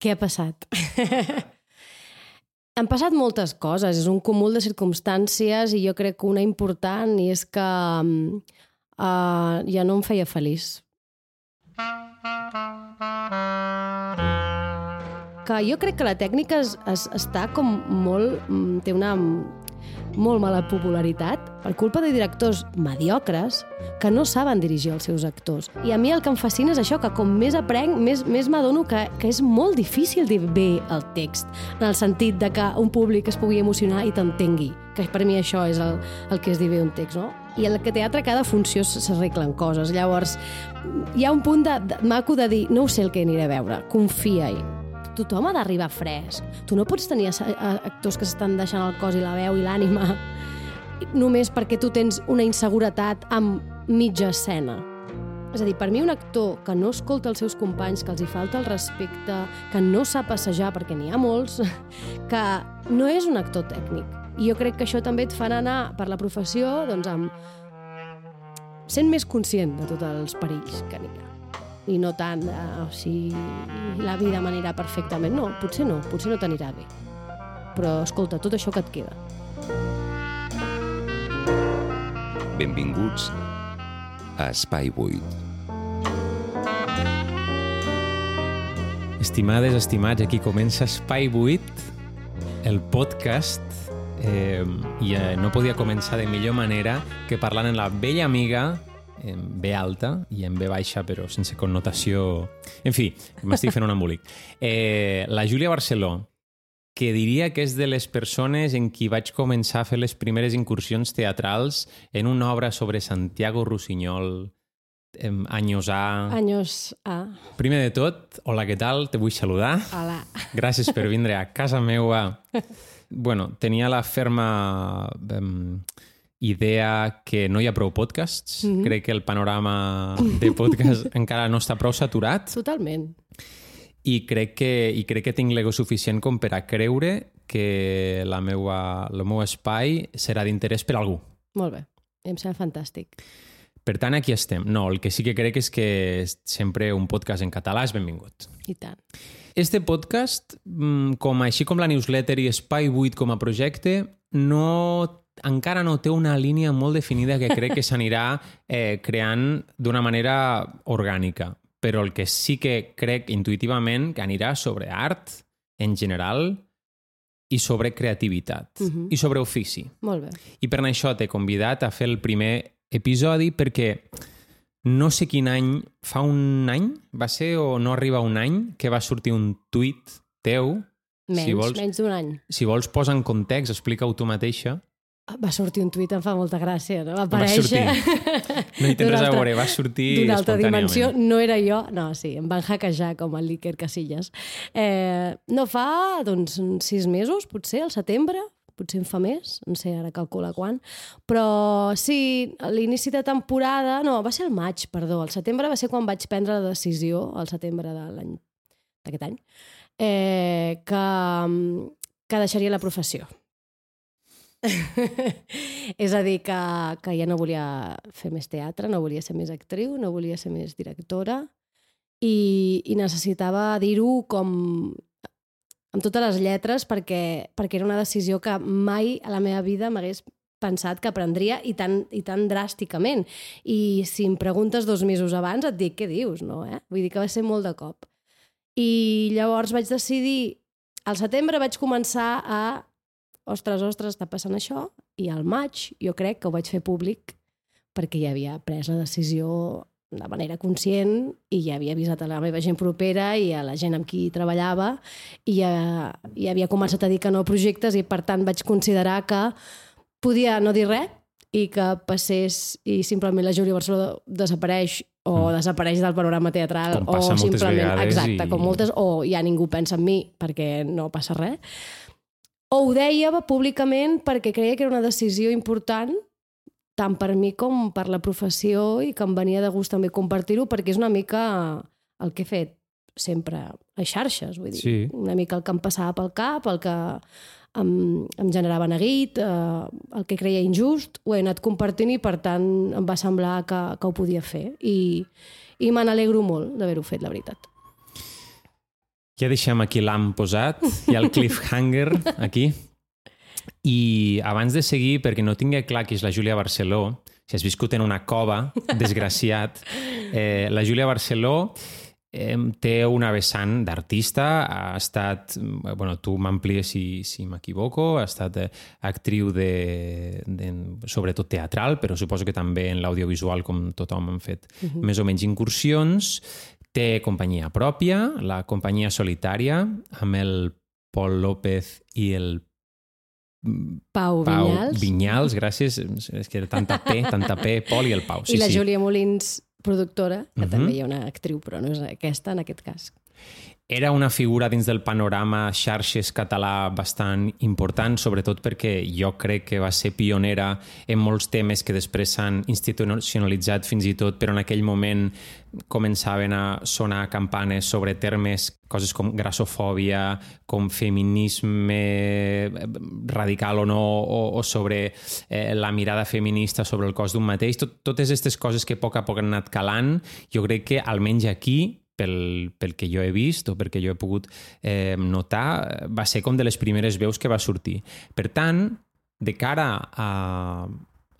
Què ha passat? Han passat moltes coses, és un cúmul de circumstàncies i jo crec que una important i és que uh, ja no em feia feliç. Que jo crec que la tècnica es, es, està com molt... mm, té una molt mala popularitat per culpa de directors mediocres que no saben dirigir els seus actors. I a mi el que em fascina és això, que com més aprenc, més, més m'adono que, que és molt difícil dir bé el text, en el sentit de que un públic es pugui emocionar i t'entengui, que per mi això és el, el que és dir bé un text, no? I el que teatre, cada funció s'arreglen coses. Llavors, hi ha un punt de, de, maco de dir, no ho sé el que aniré a veure, confia-hi tothom ha d'arribar fresc. Tu no pots tenir actors que s'estan deixant el cos i la veu i l'ànima només perquè tu tens una inseguretat amb mitja escena. És a dir, per mi un actor que no escolta els seus companys, que els hi falta el respecte, que no sap passejar, perquè n'hi ha molts, que no és un actor tècnic. I jo crec que això també et farà anar per la professió doncs, amb... sent més conscient de tots els perills que n'hi ha i no tant de, o sigui, la vida m'anirà perfectament. No, potser no, potser no t'anirà bé. Però, escolta, tot això que et queda. Benvinguts a Espai Buit. Estimades, estimats, aquí comença Espai 8, el podcast, eh, i eh, no podia començar de millor manera que parlant en la vella amiga, en B alta i en B baixa, però sense connotació... En fi, m'estic fent un embolic. Eh, la Júlia Barceló, que diria que és de les persones en qui vaig començar a fer les primeres incursions teatrals en una obra sobre Santiago Rossinyol, eh, anys A... Anyos a... Primer de tot, hola, què tal? Te vull saludar. Hola. Gràcies per vindre a casa meua. Bueno, tenia la ferma um, idea que no hi ha prou podcasts. Mm -hmm. Crec que el panorama de podcast encara no està prou saturat Totalment. i crec que, i crec que tinc l'ego suficient com per a creure que la meua, el meu espai serà d'interès per a algú. Molt bé. Em sembla fantàstic. Per tant, aquí estem. No, el que sí que crec és que sempre un podcast en català és benvingut. I tant. Este podcast, mm, com així com la newsletter i Espai 8 com a projecte, no, encara no té una línia molt definida que crec que s'anirà eh, creant d'una manera orgànica. Però el que sí que crec intuïtivament que anirà sobre art en general i sobre creativitat Mhm. i sobre ofici. Molt bé. I per això t'he convidat a fer el primer episodi perquè no sé quin any, fa un any, va ser o no arriba un any, que va sortir un tuit teu. Menys, si vols, menys d'un any. si vols posa en context, explica-ho tu mateixa. Va sortir un tuit, em fa molta gràcia, no? Va Va aparèixer... No hi tens res a veure, va sortir D'una altra dimensió, no era jo. No, sí, em van hackejar com el Líquer Casillas. Eh, no fa, doncs, sis mesos, potser, al setembre, potser en fa més, no sé ara calcula quan, però sí, a l'inici de temporada, no, va ser el maig, perdó, el setembre va ser quan vaig prendre la decisió, al setembre de l'any d'aquest any, eh, que, que deixaria la professió. és a dir, que, que ja no volia fer més teatre, no volia ser més actriu, no volia ser més directora i, i necessitava dir-ho com amb totes les lletres perquè, perquè era una decisió que mai a la meva vida m'hagués pensat que prendria i tan, i tan dràsticament. I si em preguntes dos mesos abans et dic, què dius, no? Eh? Vull dir que va ser molt de cop. I llavors vaig decidir, al setembre vaig començar a ostres, ostres, està passant això, i al maig jo crec que ho vaig fer públic perquè ja havia pres la decisió de manera conscient i ja havia avisat a la meva gent propera i a la gent amb qui treballava i ja, ja havia començat a dir que no a projectes i per tant vaig considerar que podia no dir res i que passés i simplement la Júlia Barcelona desapareix o mm. desapareix del panorama teatral Com o simplement, exacte, i- com moltes, o ja ningú pensa en mi perquè no passa res o ho deia públicament perquè creia que era una decisió important tant per mi com per la professió i que em venia de gust també compartir-ho perquè és una mica el que he fet sempre a xarxes, vull dir, Sí. una mica el que em passava pel cap, el que em, em generava neguit, eh, el que creia injust, ho he anat compartint i per tant em va semblar que, que ho podia fer i, i me n'alegro molt d'haver-ho fet, la veritat. Ja deixem aquí l'am posat, hi ha el cliffhanger aquí. I abans de seguir, perquè no tingui clar qui és la Júlia Barceló, si has viscut en una cova, desgraciat, eh, la Júlia Barceló eh, té una vessant d'artista, ha estat, bueno, tu m'amplies si, si m'equivoco, ha estat eh, actriu de, de, sobretot teatral, però suposo que també en l'audiovisual, com tothom han fet uh -huh. més o menys incursions, té companyia pròpia, la companyia solitària, amb el Pol López i el Pau, Pau Vinyals. Vinyals, gràcies. És que era tanta P, tanta P, Pol i el Pau. Sí, I la sí. Júlia Molins, productora, que uh. -huh. també hi ha una actriu, però no és aquesta en aquest cas. Era una figura dins del panorama xarxes català bastant important, sobretot perquè jo crec que va ser pionera en molts temes que després s'han institucionalitzat fins i tot, però en aquell moment començaven a sonar campanes sobre termes, coses com grassofòbia, com feminisme radical o no, o, o sobre eh, la mirada feminista sobre el cos d'un mateix. Tot, totes aquestes coses que a poc a poc han anat calant, jo crec que almenys aquí pel, pel que jo he vist o perquè jo he pogut eh, notar, va ser com de les primeres veus que va sortir. Per tant, de cara a,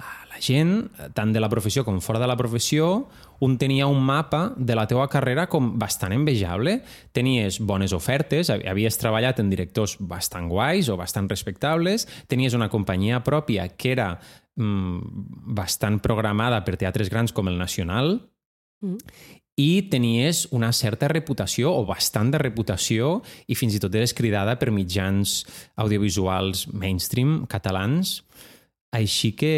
a la gent, tant de la professió com fora de la professió, un tenia un mapa de la teua carrera com bastant envejable. Tenies bones ofertes, havies treballat en directors bastant guais o bastant respectables, tenies una companyia pròpia que era mm, bastant programada per teatres grans com el Nacional, Mm. I tenies una certa reputació o bastant de reputació i fins i tot eres cridada per mitjans audiovisuals mainstream catalans. Així que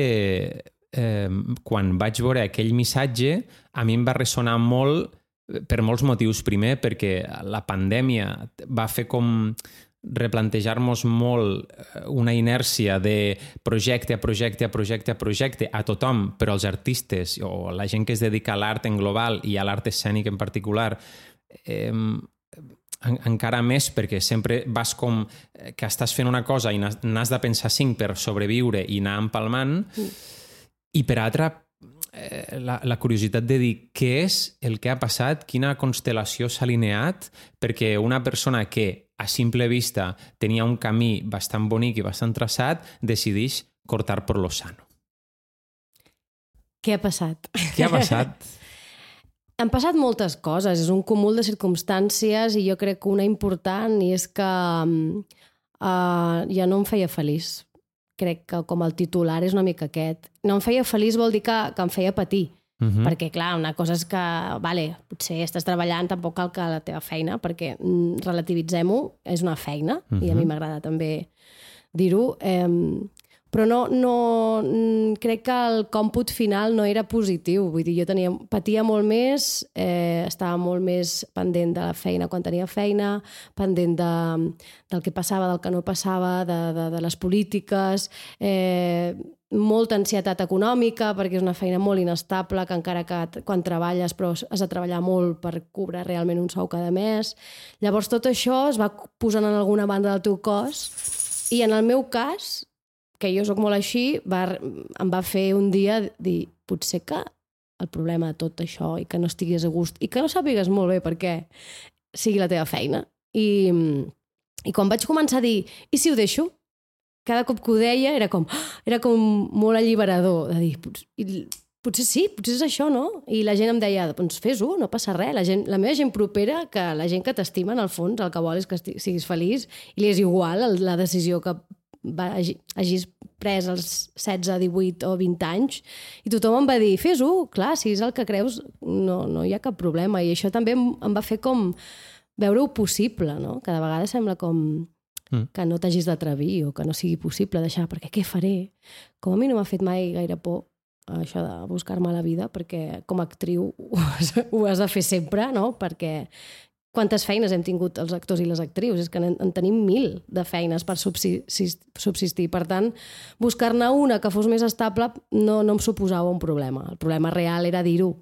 eh, quan vaig veure aquell missatge a mi em va ressonar molt eh, per molts motius. Primer, perquè la pandèmia va fer com replantejar-nos molt eh, una inèrcia de projecte a projecte a projecte a projecte a tothom, però els artistes o la gent que es dedica a l'art en global i a l'art escènic en particular eh, en, encara més perquè sempre vas com eh, que estàs fent una cosa i n'has de pensar cinc per sobreviure i anar empalmant mm. i per altra eh, la, la curiositat de dir què és el que ha passat, quina constel·lació s'ha alineat perquè una persona que a simple vista tenia un camí bastant bonic i bastant traçat, decideix cortar per lo sano. Què ha passat? Què ha passat? Han passat moltes coses, és un cúmul de circumstàncies i jo crec que una important i és que uh, ja no em feia feliç. Crec que com el titular és una mica aquest. No em feia feliç vol dir que, que em feia patir. Uh -huh. Perquè, clar, una cosa és que, vale, potser estàs treballant, tampoc cal que la teva feina, perquè mm, relativitzem-ho, és una feina, uh -huh. i a mi m'agrada també dir-ho, eh, però no, no, crec que el còmput final no era positiu. Vull dir, jo tenia, patia molt més, eh, estava molt més pendent de la feina quan tenia feina, pendent de, del que passava, del que no passava, de, de, de les polítiques, eh, molta ansietat econòmica perquè és una feina molt inestable que encara que quan treballes però has de treballar molt per cobrar realment un sou cada mes. Llavors tot això es va posant en alguna banda del teu cos i en el meu cas, que jo sóc molt així, va, em va fer un dia dir potser que el problema de tot això i que no estiguis a gust i que no sàpigues molt bé per què sigui la teva feina. I, i quan vaig començar a dir i si ho deixo? cada cop que ho deia era com, era com molt alliberador de dir, potser, potser sí, potser és això, no? I la gent em deia, doncs fes-ho, no passa res. La, gent, la meva gent propera, que la gent que t'estima, en el fons, el que vol és que siguis feliç i li és igual la decisió que va, hagis pres als 16, 18 o 20 anys i tothom em va dir, fes-ho, clar, si és el que creus no, no hi ha cap problema i això també em, em va fer com veure-ho possible, no? Cada vegada sembla com que no t'hagis d'atrevir o que no sigui possible deixar, perquè què faré? Com a mi no m'ha fet mai gaire por això de buscar-me la vida, perquè com a actriu ho has, ho has de fer sempre, no? Perquè quantes feines hem tingut els actors i les actrius? És que en, en tenim mil de feines per subsistir. Per tant, buscar-ne una que fos més estable no, no em suposava un problema. El problema real era dir-ho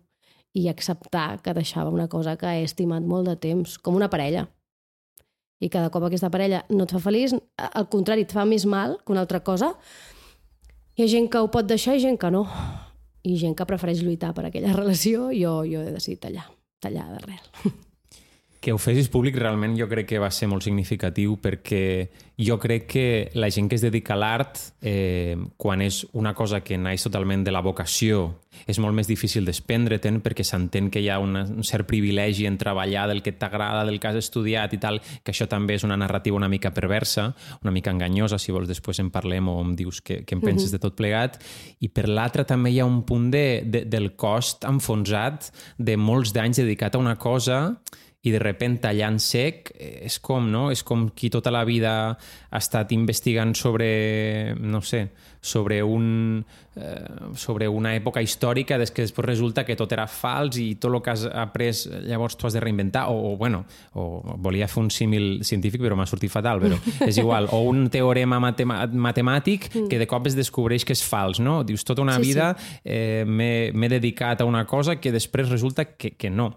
i acceptar que deixava una cosa que he estimat molt de temps, com una parella i cada cop aquesta parella no et fa feliç, al contrari, et fa més mal que una altra cosa. Hi ha gent que ho pot deixar i gent que no. I gent que prefereix lluitar per aquella relació, jo, jo he decidit tallar, tallar d'arrel. que ho fessis públic realment jo crec que va ser molt significatiu perquè jo crec que la gent que es dedica a l'art, eh, quan és una cosa que naix totalment de la vocació, és molt més difícil desprendre-te'n perquè s'entén que hi ha una, un cert privilegi en treballar del que t'agrada, del que has estudiat i tal, que això també és una narrativa una mica perversa, una mica enganyosa, si vols després en parlem o em dius què, què en penses uh -huh. de tot plegat. I per l'altra també hi ha un punt de, de, del cost enfonsat de molts d'anys dedicat a una cosa i de repent tallant sec eh, és com, no? És com qui tota la vida ha estat investigant sobre, no sé, sobre un eh, sobre una època històrica des que després resulta que tot era fals i tot el que has après llavors tu has de reinventar o, o bueno, o volia fer un símil científic però m'ha sortit fatal, però és igual o un teorema matema matemàtic mm. que de cop es descobreix que és fals, no? Dius, tota una sí, vida sí. eh, m'he dedicat a una cosa que després resulta que, que no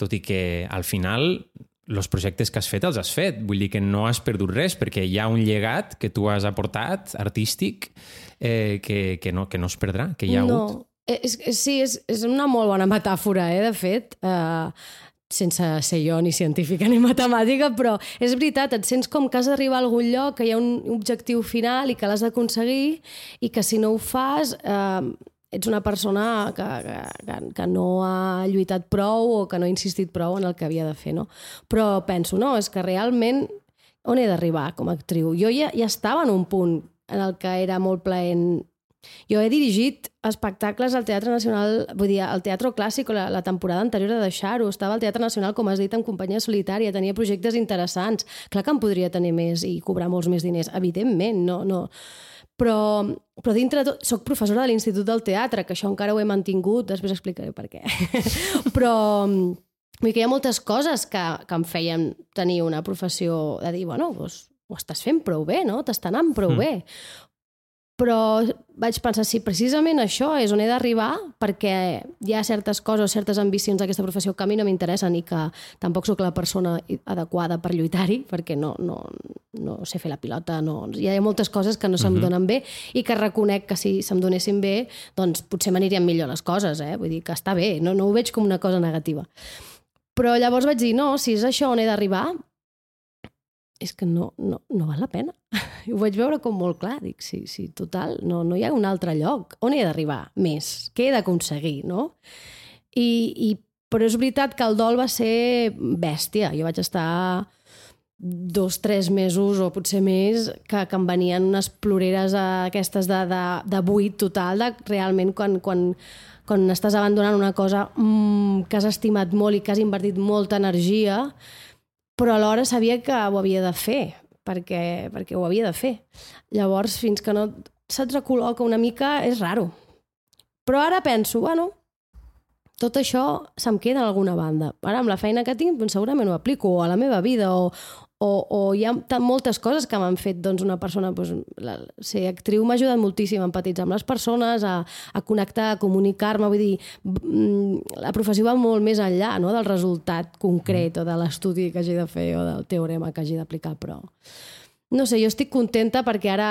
tot i que al final els projectes que has fet els has fet. Vull dir que no has perdut res perquè hi ha un llegat que tu has aportat, artístic, eh, que, que, no, que no es perdrà, que hi ha no. hagut. Eh, és, sí, és, és una molt bona metàfora, eh, de fet. Uh, sense ser jo ni científica ni matemàtica, però és veritat, et sents com que has d'arribar a algun lloc, que hi ha un objectiu final i que l'has d'aconseguir i que si no ho fas... Eh, ets una persona que, que, que no ha lluitat prou o que no ha insistit prou en el que havia de fer, no? Però penso, no, és que realment on he d'arribar com a actriu? Jo ja, ja estava en un punt en el que era molt plaent jo he dirigit espectacles al Teatre Nacional, vull dir, al Teatre Clàssic, la, la temporada anterior de deixar-ho. Estava al Teatre Nacional, com has dit, en companyia solitària, tenia projectes interessants. Clar que em podria tenir més i cobrar molts més diners, evidentment, no, no, però, però dintre de tot... Soc professora de l'Institut del Teatre, que això encara ho he mantingut, després explicaré per què. però vull dir que hi ha moltes coses que, que em feien tenir una professió de dir, bueno, doncs, ho estàs fent prou bé, no? T'està anant prou mm. bé però vaig pensar, si precisament això és on he d'arribar, perquè hi ha certes coses certes ambicions d'aquesta professió que a mi no m'interessen i que tampoc sóc la persona adequada per lluitar-hi, perquè no, no, no sé fer la pilota, no, hi ha moltes coses que no se'm uh mhm. -huh. donen bé i que reconec que si se'm donessin bé, doncs potser m'anirien millor les coses, eh? vull dir que està bé, no, no ho veig com una cosa negativa. Però llavors vaig dir, no, si és això on he d'arribar, és que no, no, no val la pena. Ho vaig veure com molt clar. Dic, sí, sí, total, no, no hi ha un altre lloc. On he d'arribar més? Què he d'aconseguir, no? I, I, però és veritat que el dol va ser bèstia. Jo vaig estar dos, tres mesos o potser més que, que em venien unes ploreres aquestes de, de, de buit total, de realment quan, quan, quan estàs abandonant una cosa mmm, que has estimat molt i que has invertit molta energia, però alhora sabia que ho havia de fer, perquè, perquè ho havia de fer. Llavors, fins que no se't recol·loca una mica, és raro. Però ara penso, bueno, tot això se'm queda en alguna banda. Ara, amb la feina que tinc, doncs segurament ho aplico a la meva vida o, o, o hi ha tan moltes coses que m'han fet doncs, una persona... Doncs, la, ser actriu m'ha ajudat moltíssim a empatitzar amb les persones, a, a connectar, a comunicar-me. Vull dir, mm, la professió va molt més enllà no? del resultat concret o de l'estudi que hagi de fer o del teorema que hagi d'aplicar, però... No sé, jo estic contenta perquè ara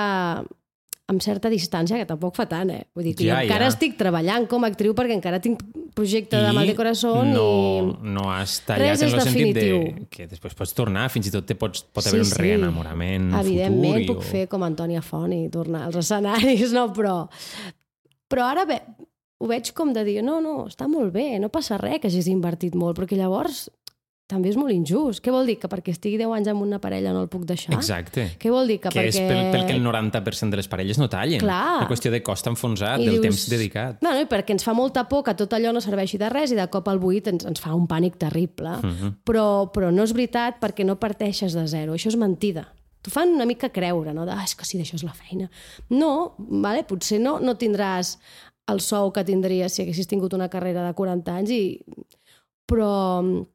amb certa distància, que tampoc fa tant, eh? Vull dir que ja, jo encara ja. estic treballant com a actriu perquè encara tinc projecte I de Mal de Corazón no, i... no has tallat en el sentit de que després pots tornar, fins i tot te pots, pot haver sí, un reenamorament sí. Evidentment futur. puc o... fer com Antònia Font i tornar als escenaris, no? Però, però ara bé, ho veig com de dir, no, no, està molt bé, no passa res que hagis invertit molt, perquè llavors també és molt injust. Què vol dir? Que perquè estigui 10 anys amb una parella no el puc deixar? Exacte. Què vol dir? Que, que perquè... és pel, pel que el 90% de les parelles no tallen. Clar. La qüestió de cost enfonsat, I del dius... temps dedicat. No, no, i perquè ens fa molta por que tot allò no serveixi de res i de cop al buit ens, ens fa un pànic terrible. Uh mhm. -huh. però, però no és veritat perquè no parteixes de zero. Això és mentida. T'ho fan una mica creure, no? De, ah, és que sí, d'això és la feina. No, vale? potser no, no tindràs el sou que tindries si haguessis tingut una carrera de 40 anys, i... però,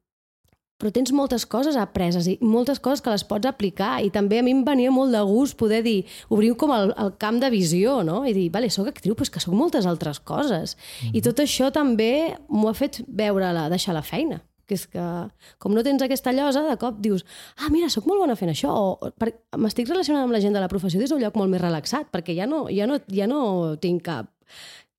però tens moltes coses apreses i moltes coses que les pots aplicar i també a mi em venia molt de gust poder dir, obrir com el, el camp de visió, no? I dir, vale, sóc actriu, però és que sóc moltes altres coses. Mm -hmm. I tot això també m'ho ha fet veure la, deixar la feina que és que, com no tens aquesta llosa, de cop dius, ah, mira, sóc molt bona fent això, o m'estic relacionant amb la gent de la professió des d'un lloc molt més relaxat, perquè ja no, ja no, ja no tinc cap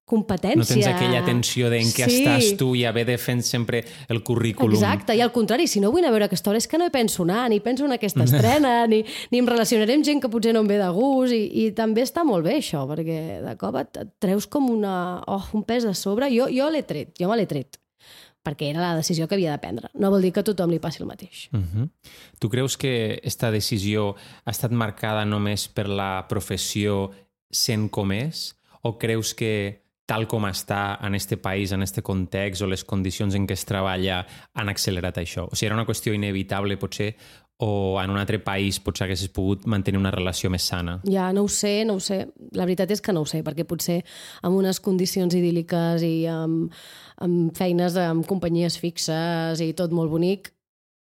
competència. No tens aquella tensió d'en què Sí. estàs tu i haver de fer sempre el currículum. Exacte, i al contrari, si no vull anar a veure aquesta obra és que no hi penso anar, ni penso en aquesta estrena, ni, ni em relacionaré amb gent que potser no em ve de gust, i, i també està molt bé això, perquè de cop et, et treus com una, oh, un pes de sobre. Jo, jo l'he tret, jo me l'he tret, perquè era la decisió que havia de prendre. No vol dir que a tothom li passi el mateix. Uh -huh. Tu creus que esta decisió ha estat marcada només per la professió sent com és? O creus que tal com està en este país, en este context o les condicions en què es treballa han accelerat això? O sigui, era una qüestió inevitable potser o en un altre país potser haguessis pogut mantenir una relació més sana? Ja, no ho sé, no ho sé. La veritat és que no ho sé, perquè potser amb unes condicions idíl·liques i amb, amb feines amb companyies fixes i tot molt bonic,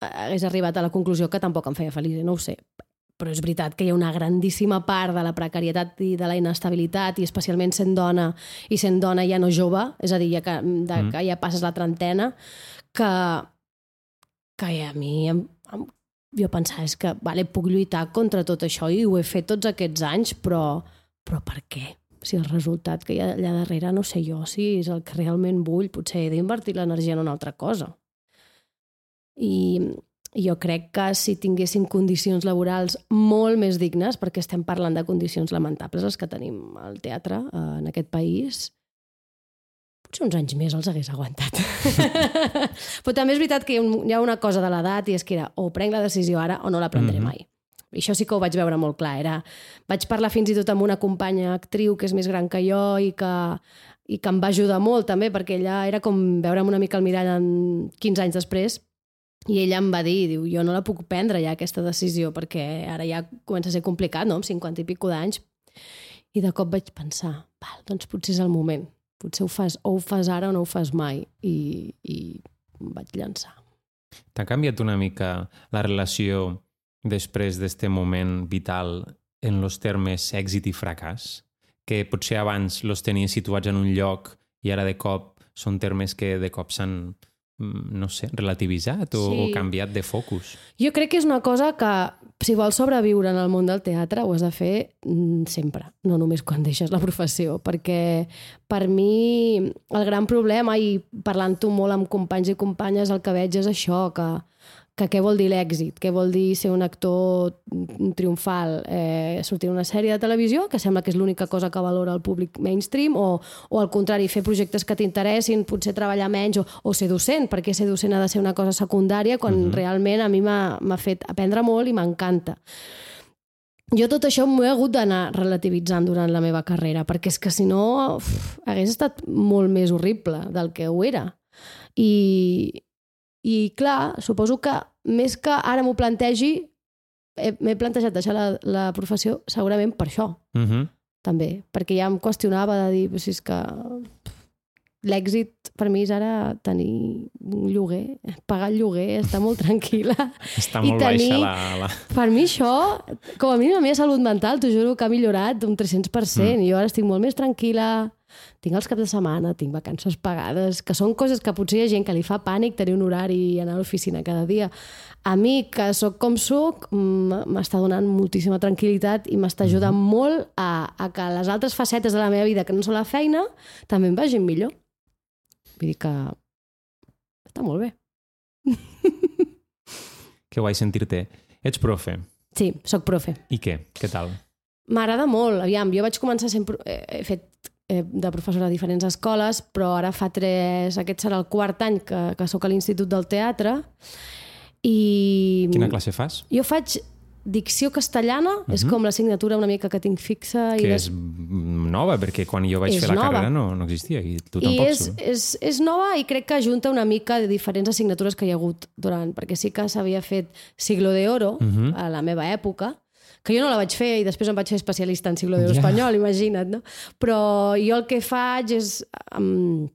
eh, hagués arribat a la conclusió que tampoc em feia feliç, no ho sé. Però és veritat que hi ha una grandíssima part de la precarietat i de la inestabilitat, i especialment sent dona, i sent dona ja no jove, és a dir, ja que, de, Mm. que ja passes la trentena, que, que a mi em, em, jo pensava és que vale, puc lluitar contra tot això i ho he fet tots aquests anys, però, però per què? Si el resultat que hi ha allà darrere no sé jo si és el que realment vull, potser he d'invertir l'energia en una altra cosa. I jo crec que si tinguéssim condicions laborals molt més dignes, perquè estem parlant de condicions lamentables les que tenim al teatre eh, en aquest país, potser uns anys més els hagués aguantat. Però també és veritat que hi ha, una cosa de l'edat i és que era o prenc la decisió ara o no la prendré Mhm. mai. I això sí que ho vaig veure molt clar. Era, vaig parlar fins i tot amb una companya actriu que és més gran que jo i que, i que em va ajudar molt també perquè ella era com veure'm una mica al mirall en 15 anys després i ella em va dir, diu, jo no la puc prendre ja aquesta decisió perquè ara ja comença a ser complicat, no?, amb 50 i pico d'anys. I de cop vaig pensar, val, doncs potser és el moment. Potser ho fas, o ho fas ara o no ho fas mai. I, i em vaig llançar. T'ha canviat una mica la relació després d'este moment vital en los termes èxit i fracàs? Que potser abans los tenies situats en un lloc i ara de cop són termes que de cop s'han, no sé, relativitzat o, Sí. o canviat de focus. Jo crec que és una cosa que, si vols sobreviure en el món del teatre, ho has de fer mm, sempre, no només quan deixes la professió, perquè per mi el gran problema, i parlant-ho molt amb companys i companyes, el que veig és això, que, que què vol dir l'èxit, què vol dir ser un actor triomfal, eh, sortir una sèrie de televisió, que sembla que és l'única cosa que valora el públic mainstream, o, o al contrari, fer projectes que t'interessin, potser treballar menys, o, o ser docent, perquè ser docent ha de ser una cosa secundària, quan uh -huh. realment a mi m'ha fet aprendre molt i m'encanta. Jo tot això m'ho he hagut d'anar relativitzant durant la meva carrera, perquè és que si no uf, hagués estat molt més horrible del que ho era. I, i clar, suposo que més que ara m'ho plantegi, he- m'he plantejat deixar la, la professió segurament per això, Uh -huh. també, perquè ja em qüestionava de dir, "Però si és que l'èxit per mi és ara tenir un lloguer, pagar el lloguer, estar molt tranquil·la. Està I molt tenir- baixa la... la... Per mi això, com a mínim la meva salut mental, t'ho juro que ha millorat un 300%. Mm. Jo ara estic molt més tranquil·la, tinc els caps de setmana, tinc vacances pagades, que són coses que potser hi ha gent que li fa pànic tenir un horari i anar a l'oficina cada dia. A mi, que sóc com sóc, m'està donant moltíssima tranquil·litat i m'està ajudant mm. molt a, a que les altres facetes de la meva vida, que no són la feina, també em vagin millor. Vull dir que està molt bé. Que guai sentir-te. Ets profe. Sí, sóc profe. I què? Què tal? M'agrada molt. Aviam, jo vaig començar sent... pro- eh, He fet de professora a diferents escoles, però ara fa tres... Aquest serà el quart any que, que sóc a l'Institut del Teatre. I... Quina classe fas? Jo faig dicció castellana, uh -huh. és com l'assignatura una mica que tinc fixa. i Que des- és nova, perquè quan jo vaig És fer la nova. carrera no, no existia i tu I tampoc. és, és, és nova i crec que ajunta una mica de diferents assignatures que hi ha hagut durant, perquè sí que s'havia fet Siglo de Oro uh Mhm. -huh. a la meva època, que jo no la vaig fer i després em vaig fer especialista en Siglo Ja. espanyol, imagina't, no? Però jo el que faig és... Um,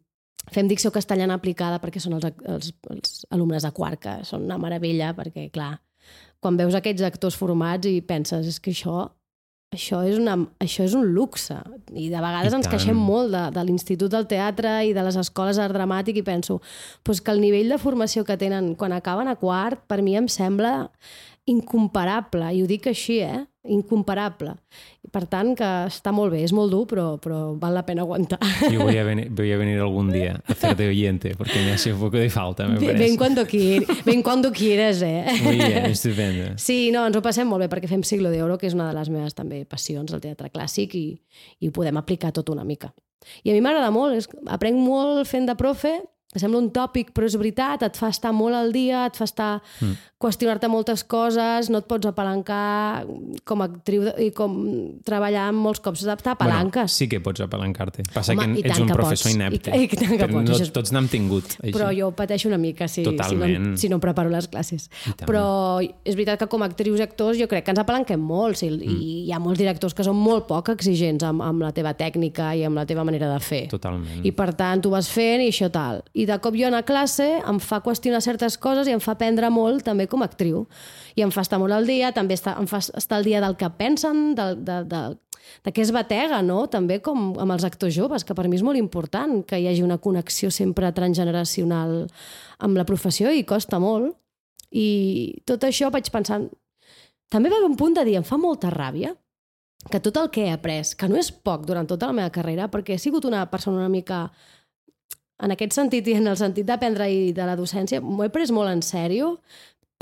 fem dicció castellana aplicada perquè són els, els, els alumnes de quart, que són una meravella, perquè, clar, quan veus aquests actors formats i penses, és que això això és, una, això és un luxe. I de vegades I ens tant. queixem molt de, de l'Institut del Teatre i de les escoles d'art dramàtic i penso pues que el nivell de formació que tenen quan acaben a quart, per mi em sembla incomparable. I ho dic així, eh? incomparable. I per tant, que està molt bé, és molt dur, però, però val la pena aguantar. Yo voy a, venir, voy a venir algún día a hacer de oyente, porque me hace un poco de falta, me parece. ven, cuando quier, ven cuando quieres, eh? Muy bien, estupendo. Sí, no, ens ho passem molt bé perquè fem Siglo d'Oro, que és una de les meves també passions, el teatre clàssic, i, i ho podem aplicar tot una mica. I a mi m'agrada molt, és, aprenc molt fent de profe, sembla un tòpic, però és veritat, et fa estar molt al dia, et fa estar... Mm. qüestionar-te moltes coses, no et pots apalancar com a actriu i com treballar molts cops t'apalanques. Bueno, sí que pots apalancar-te. Passa Home, que ets un que professor pots. inepte. I- i tant que pots, no, és- tots n'hem tingut. Així. Però jo pateixo una mica si, si, no, Totalment. si no em preparo les classes. Però és veritat que com a actrius i actors jo crec que ens apalanquem molt sí, mm. i hi ha molts directors que són molt poc exigents amb, amb la teva tècnica i amb la teva manera de fer. Totalment. I per tant, tu vas fent i això tal. I de cop jo a classe em fa qüestionar certes coses i em fa aprendre molt també com a actriu. I em fa estar molt al dia, també està, em fa estar al dia del que pensen, de, de, de, de què es batega, no? També com amb els actors joves, que per mi és molt important que hi hagi una connexió sempre transgeneracional amb la professió i costa molt. I tot això vaig pensant... També va haver un punt de dir, em fa molta ràbia que tot el que he après, que no és poc durant tota la meva carrera, perquè he sigut una persona una mica en aquest sentit i en el sentit d'aprendre i de la docència, m'ho he pres molt en sèrio,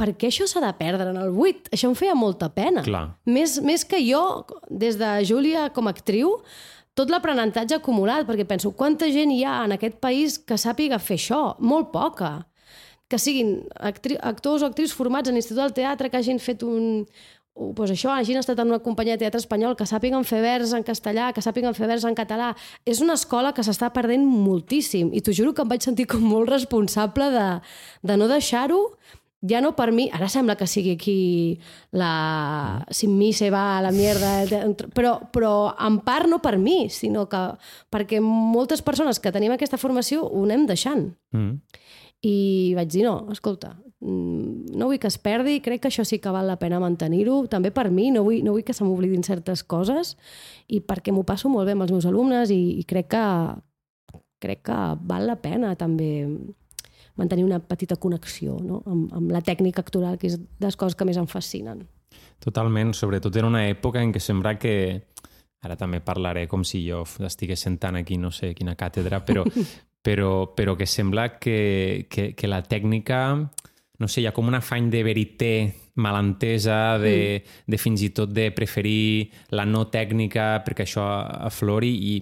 perquè això s'ha de perdre en el buit. Això em feia molta pena. Clar. Més, més que jo, des de Júlia com a actriu, tot l'aprenentatge acumulat, perquè penso, quanta gent hi ha en aquest país que sàpiga fer això? Molt poca. Que siguin actri actors o actrius formats en l'Institut del Teatre, que hagin fet un, pues això, hagin estat en una companyia de teatre espanyol, que sàpiguen fer vers en castellà, que sàpiguen fer vers en català. És una escola que s'està perdent moltíssim i t'ho juro que em vaig sentir com molt responsable de, de no deixar-ho ja no per mi, ara sembla que sigui aquí la... sin mi se va a la mierda, però, però en part no per mi, sinó que perquè moltes persones que tenim aquesta formació ho anem deixant. Mm. I vaig dir, no, escolta, no vull que es perdi, crec que això sí que val la pena mantenir-ho, també per mi, no vull, no vull que se m'oblidin certes coses i perquè m'ho passo molt bé amb els meus alumnes i, i crec que crec que val la pena també mantenir una petita connexió no? amb, amb la tècnica actoral, que és de les coses que més em fascinen. Totalment, sobretot era una època en què sembla que ara també parlaré com si jo estigués sentant aquí no sé quina càtedra, però, però, però que sembla que, que, que la tècnica, no sé, hi ha com un afany de verité malentesa, de, de fins i tot de preferir la no tècnica perquè això aflori i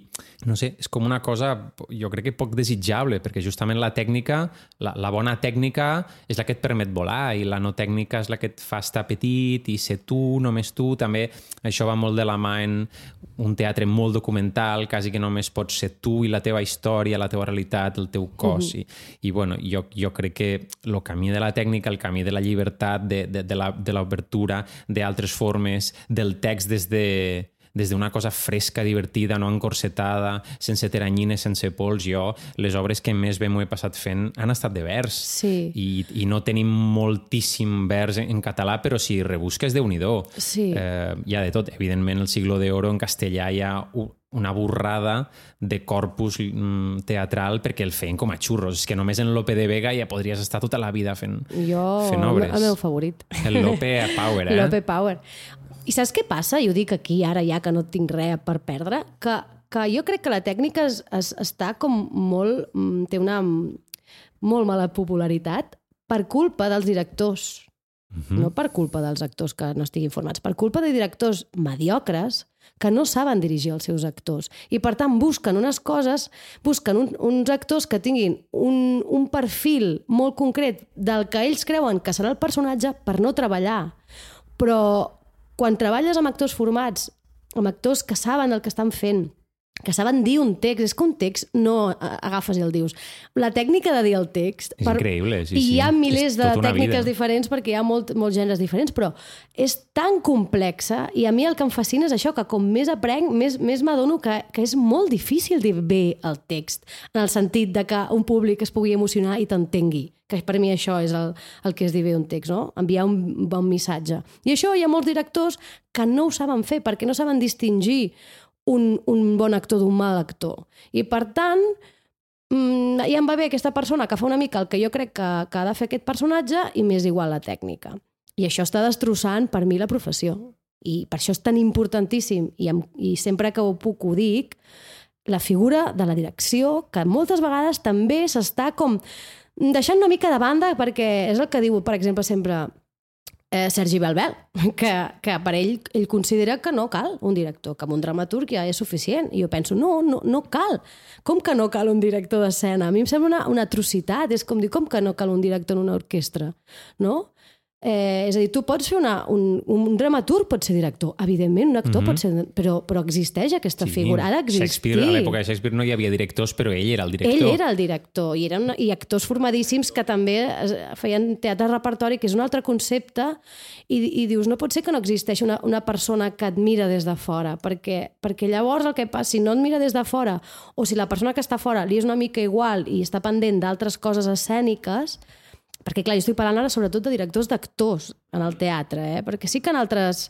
no sé, és com una cosa jo crec que poc desitjable perquè justament la tècnica, la, la bona tècnica és la que et permet volar i la no tècnica és la que et fa estar petit i ser tu, només tu, també això va molt de la mà en un teatre molt documental, quasi que només pots ser tu i la teva història, la teva realitat, el teu cos. Uh -huh. i, i bueno, jo, jo crec que el camí de la tècnica, el camí de la llibertat, de, de, de de l'obertura, d'altres formes, del text des de des d'una cosa fresca, divertida, no encorsetada, sense teranyines, sense pols. Jo, les obres que més bé m'ho he passat fent han estat de vers. Sí. I, i no tenim moltíssim vers en, català, però si rebusques, déu nhi Sí. eh, hi ha de tot. Evidentment, el siglo de oro en castellà hi ha una borrada de corpus mm, teatral perquè el feien com a xurros. És que només en Lope de Vega ja podries estar tota la vida fent, Jo, fent obres. el meu favorit. El Lope Power, eh? Lope Power. I saps què passa? Ho dic aquí, ara ja que no tinc res per perdre, que, que jo crec que la tècnica es, es, està com molt... mm, té una mm, molt mala popularitat per culpa dels directors. Mhm. No per culpa dels actors que no estiguin formats, per culpa de directors mediocres que no saben dirigir els seus actors. I, per tant, busquen unes coses, busquen un, uns actors que tinguin un, un perfil molt concret del que ells creuen que serà el personatge per no treballar. Però quan treballes amb actors formats, amb actors que saben el que estan fent, que saben dir un text, és que un text no agafes i el dius. La tècnica de dir el text... És increïble, sí, I sí. hi ha milers És de tota tècniques vida. diferents perquè hi ha molt, molts gèneres diferents, però és tan complexa i a mi el que em fascina és això, que com més aprenc, més, més m'adono que, que és molt difícil dir bé el text, en el sentit de que un públic es pugui emocionar i t'entengui que per mi això és el, el que és dir bé un text, no? enviar un bon missatge. I això hi ha molts directors que no ho saben fer perquè no saben distingir un, un bon actor d'un mal actor. I per tant, mm, ja em va bé aquesta persona que fa una mica el que jo crec que, que ha de fer aquest personatge i m'és igual la tècnica. I això està destrossant per mi la professió. i per això és tan importantíssim, i, em, i sempre que ho puc ho dic, la figura de la direcció, que moltes vegades també s'està com deixant una mica de banda, perquè és el que diu, per exemple, sempre eh, Sergi Belbel, que, que per ell, ell considera que no cal un director, que amb un dramaturg ja és suficient. I jo penso, no, no, no cal. Com que no cal un director d'escena? A mi em sembla una, una atrocitat. És com dir, com que no cal un director en una orquestra? No? Eh, és a dir, tu pots fer una, un, un dramaturg pot ser director, evidentment, un actor mm -hmm. pot ser... Però, però existeix aquesta sí, figura, ha d'existir. Shakespeare, a l'època de Shakespeare no hi havia directors, però ell era el director. Ell era el director, i eren i actors formadíssims que també feien teatre repertori, que és un altre concepte, i, i dius, no pot ser que no existeixi una, una persona que et mira des de fora, perquè, perquè llavors el que passa, si no et mira des de fora, o si la persona que està fora li és una mica igual i està pendent d'altres coses escèniques, perquè, clar, jo estic parlant ara sobretot de directors d'actors en el teatre, eh? perquè sí que en altres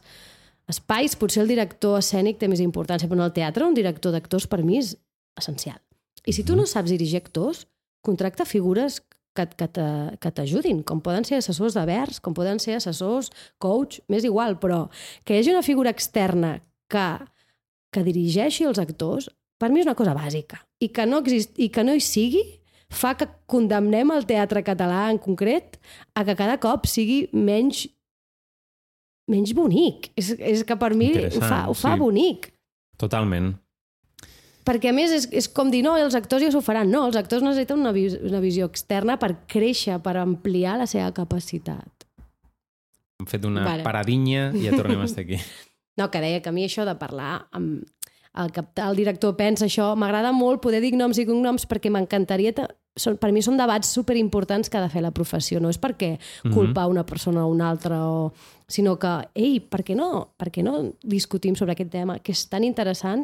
espais potser el director escènic té més importància, però en el teatre un director d'actors per mi és essencial. I si tu no saps dirigir actors, contracta figures que, que t'ajudin, com poden ser assessors de vers, com poden ser assessors, coach, m'és igual, però que hi hagi una figura externa que, que dirigeixi els actors, per mi és una cosa bàsica. I que no, exist, i que no hi sigui fa que condemnem el teatre català en concret a que cada cop sigui menys menys bonic. És, és que per mi ho fa, ho fa sí. bonic. Totalment. Perquè a més és, és com dir, no, els actors ja s'ho faran. No, els actors necessiten una, vis una visió externa per créixer, per ampliar la seva capacitat. Hem fet una vale. paradinya i ja tornem a estar aquí. No, que deia que a mi això de parlar amb, el, cap, el director pensa això, m'agrada molt poder dir noms i cognoms perquè m'encantaria són, per mi són debats super importants que ha de fer la professió. No és perquè mhm. culpar una persona o una altra, o... sinó que, ei, per què, no, per què no discutim sobre aquest tema, que és tan interessant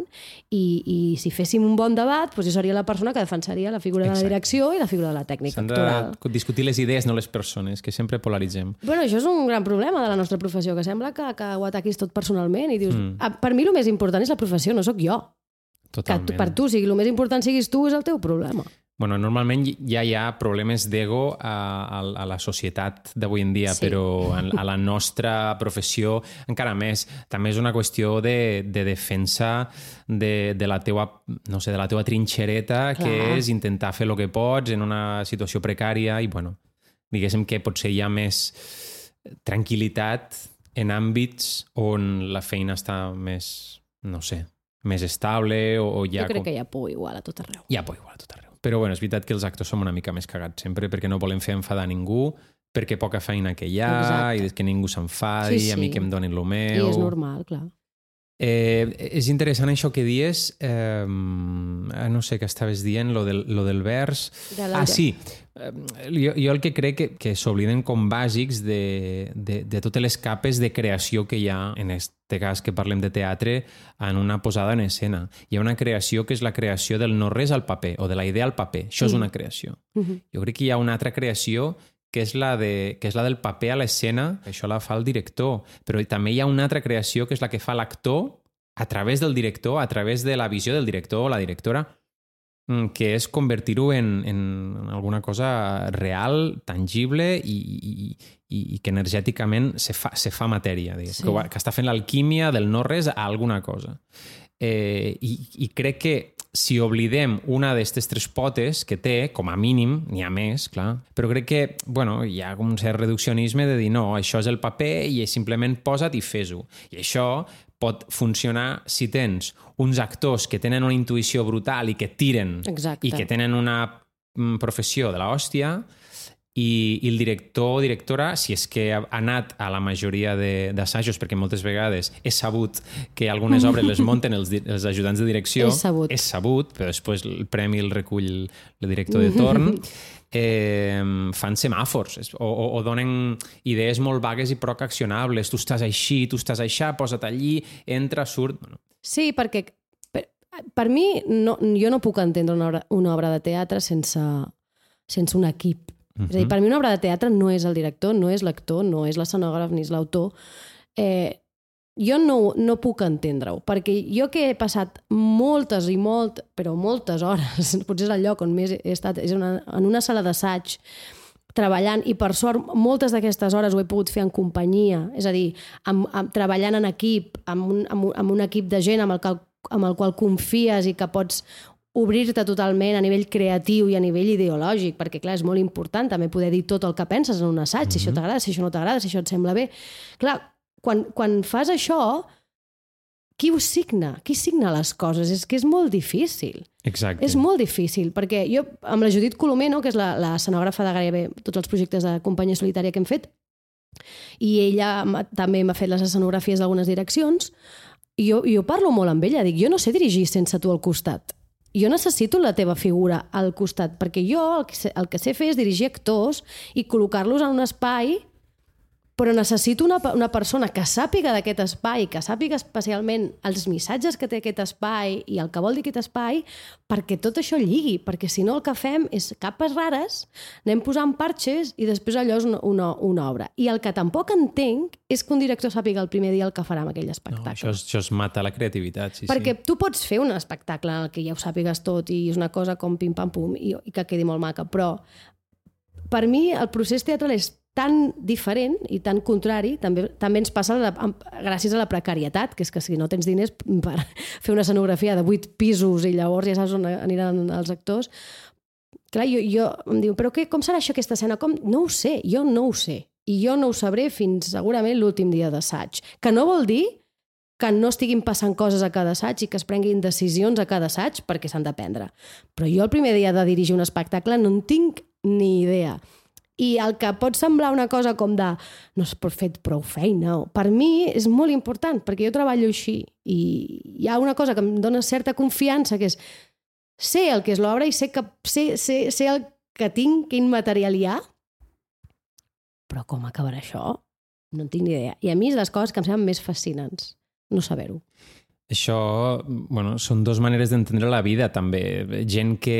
i, i si féssim un bon debat, doncs jo seria la persona que defensaria la figura Exacte. de la direcció i la figura de la tècnica S'han de discutir les idees, no les persones, que sempre polaritzem. Bueno, això és un gran problema de la nostra professió, que sembla que, que ho ataquis tot personalment i dius, mm. per mi el més important és la professió, no sóc jo. Totalment. Que per tu sigui el més important siguis tu és el teu problema. Bueno, normalment ja hi ha problemes d'ego a, a, a la societat d'avui en dia, sí. però a, a la nostra professió encara més. També és una qüestió de, de defensa de, de, la teua, no sé, de la teua trinxereta, Clar. que és intentar fer el que pots en una situació precària i, bueno, diguéssim que potser hi ha més tranquil·litat en àmbits on la feina està més, no sé, més estable o, o ja... Jo crec com... que hi ha por igual a tot arreu. Hi ha por igual a tot arreu. Però bueno, és veritat que els actors som una mica més cagats sempre perquè no volem fer enfadar ningú, perquè poca feina que hi ha Exacte. i que ningú s'enfadi, sí, sí. a mi que em donin el meu... I és normal, clar. Eh, és interessant això que dies, eh, no sé què estaves dient, lo del, lo del vers... De ah, sí, eh, jo, jo el que crec que, que s'obliden com bàsics de, de, de totes les capes de creació que hi ha, en aquest cas que parlem de teatre, en una posada en escena. Hi ha una creació que és la creació del no res al paper, o de la idea al paper. Això mm. és una creació. Mm -hmm. Jo crec que hi ha una altra creació que és la, de, que és la del paper a l'escena, això la fa el director, però també hi ha una altra creació que és la que fa l'actor a través del director, a través de la visió del director o la directora, mm, que és convertir-ho en, en alguna cosa real, tangible i, i, i, i que energèticament se fa, se fa matèria, sí. que, que està fent l'alquímia del no-res a alguna cosa. Eh, i, I crec que si oblidem una d'aquestes tres potes que té, com a mínim, n'hi ha més, clar, però crec que bueno, hi ha un cert reduccionisme de dir no, això és el paper i simplement posa't i fes-ho. I això pot funcionar si tens uns actors que tenen una intuïció brutal i que tiren Exacte. i que tenen una mm, professió de l'hòstia, i, i el director o directora, si és que ha anat a la majoria d'assajos, perquè moltes vegades és sabut que algunes obres les munten els, els ajudants de direcció, és sabut. és sabut, però després el premi el recull el director de torn, eh, fan semàfors o, o, o donen idees molt vagues i poc accionables. Tu estàs així, tu estàs així, posa't allí, entra, surt... Bueno. Sí, perquè per, per mi no, jo no puc entendre una obra, una obra de teatre sense, sense un equip -huh. És a dir, per mi una obra de teatre no és el director, no és l'actor, no és l'escenògraf ni és l'autor. Eh, jo no, no puc entendre-ho, perquè jo que he passat moltes i molt, però moltes hores, potser és el lloc on més he estat, és una, en una sala d'assaig, treballant, i per sort moltes d'aquestes hores ho he pogut fer en companyia, és a dir, amb, amb, treballant en equip, amb un, amb, un, amb un equip de gent amb el, qual, amb el qual confies i que pots obrir-te totalment a nivell creatiu i a nivell ideològic, perquè clar, és molt important també poder dir tot el que penses en un assaig, mm -hmm. si això Mhm. t'agrada, si això no t'agrada, si això et sembla bé. Clar, quan, quan fas això, qui ho signa? Qui signa les coses? És que és molt difícil. Exacte. És molt difícil, perquè jo, amb la Judit Colomer, no, que és la, la escenògrafa de gairebé tots els projectes de companyia solitària que hem fet, i ella també m'ha fet les escenografies d'algunes direccions, i jo, jo parlo molt amb ella, dic, jo no sé dirigir sense tu al costat. Jo necessito la teva figura al costat, perquè jo el que sé, el que sé fer és dirigir actors i col·locar-los en un espai però necessito una, una persona que sàpiga d'aquest espai, que sàpiga especialment els missatges que té aquest espai i el que vol dir aquest espai, perquè tot això lligui, perquè si no el que fem és capes rares, anem posant parxes i després allò és una, una, una obra. I el que tampoc entenc és que un director sàpiga el primer dia el que farà amb aquell No, espectacle. això, és- això es mata la creativitat, sí, Perquè sí. tu pots fer un espectacle en el que ja ho sàpigues tot i és una cosa com pim-pam-pum i, i que quedi molt maca, però per mi el procés teatral és tan diferent i tan contrari, també, també ens passa la, gràcies a la precarietat, que és que si no tens diners per fer una escenografia de vuit pisos i llavors ja saps on aniran els actors, clar, jo, jo em diu, però què, com serà això aquesta escena? Com? No ho sé, jo no ho sé. I jo no ho sabré fins segurament l'últim dia d'assaig. Que no vol dir que no estiguin passant coses a cada assaig i que es prenguin decisions a cada assaig perquè s'han de prendre. Però jo el primer dia de dirigir un espectacle no en tinc ni idea. I el que pot semblar una cosa com de no has fet prou feina, o- per mi és molt important, perquè jo treballo així i hi ha una cosa que em dona certa confiança, que és sé el que és l'obra i sé, que, sé, sé, sé el que tinc, quin material hi ha, però com acabarà això? No en tinc ni idea. I a mi és les coses que em semblen més fascinants, no saber-ho. Això, bueno, són dues maneres d'entendre la vida, també. Gent que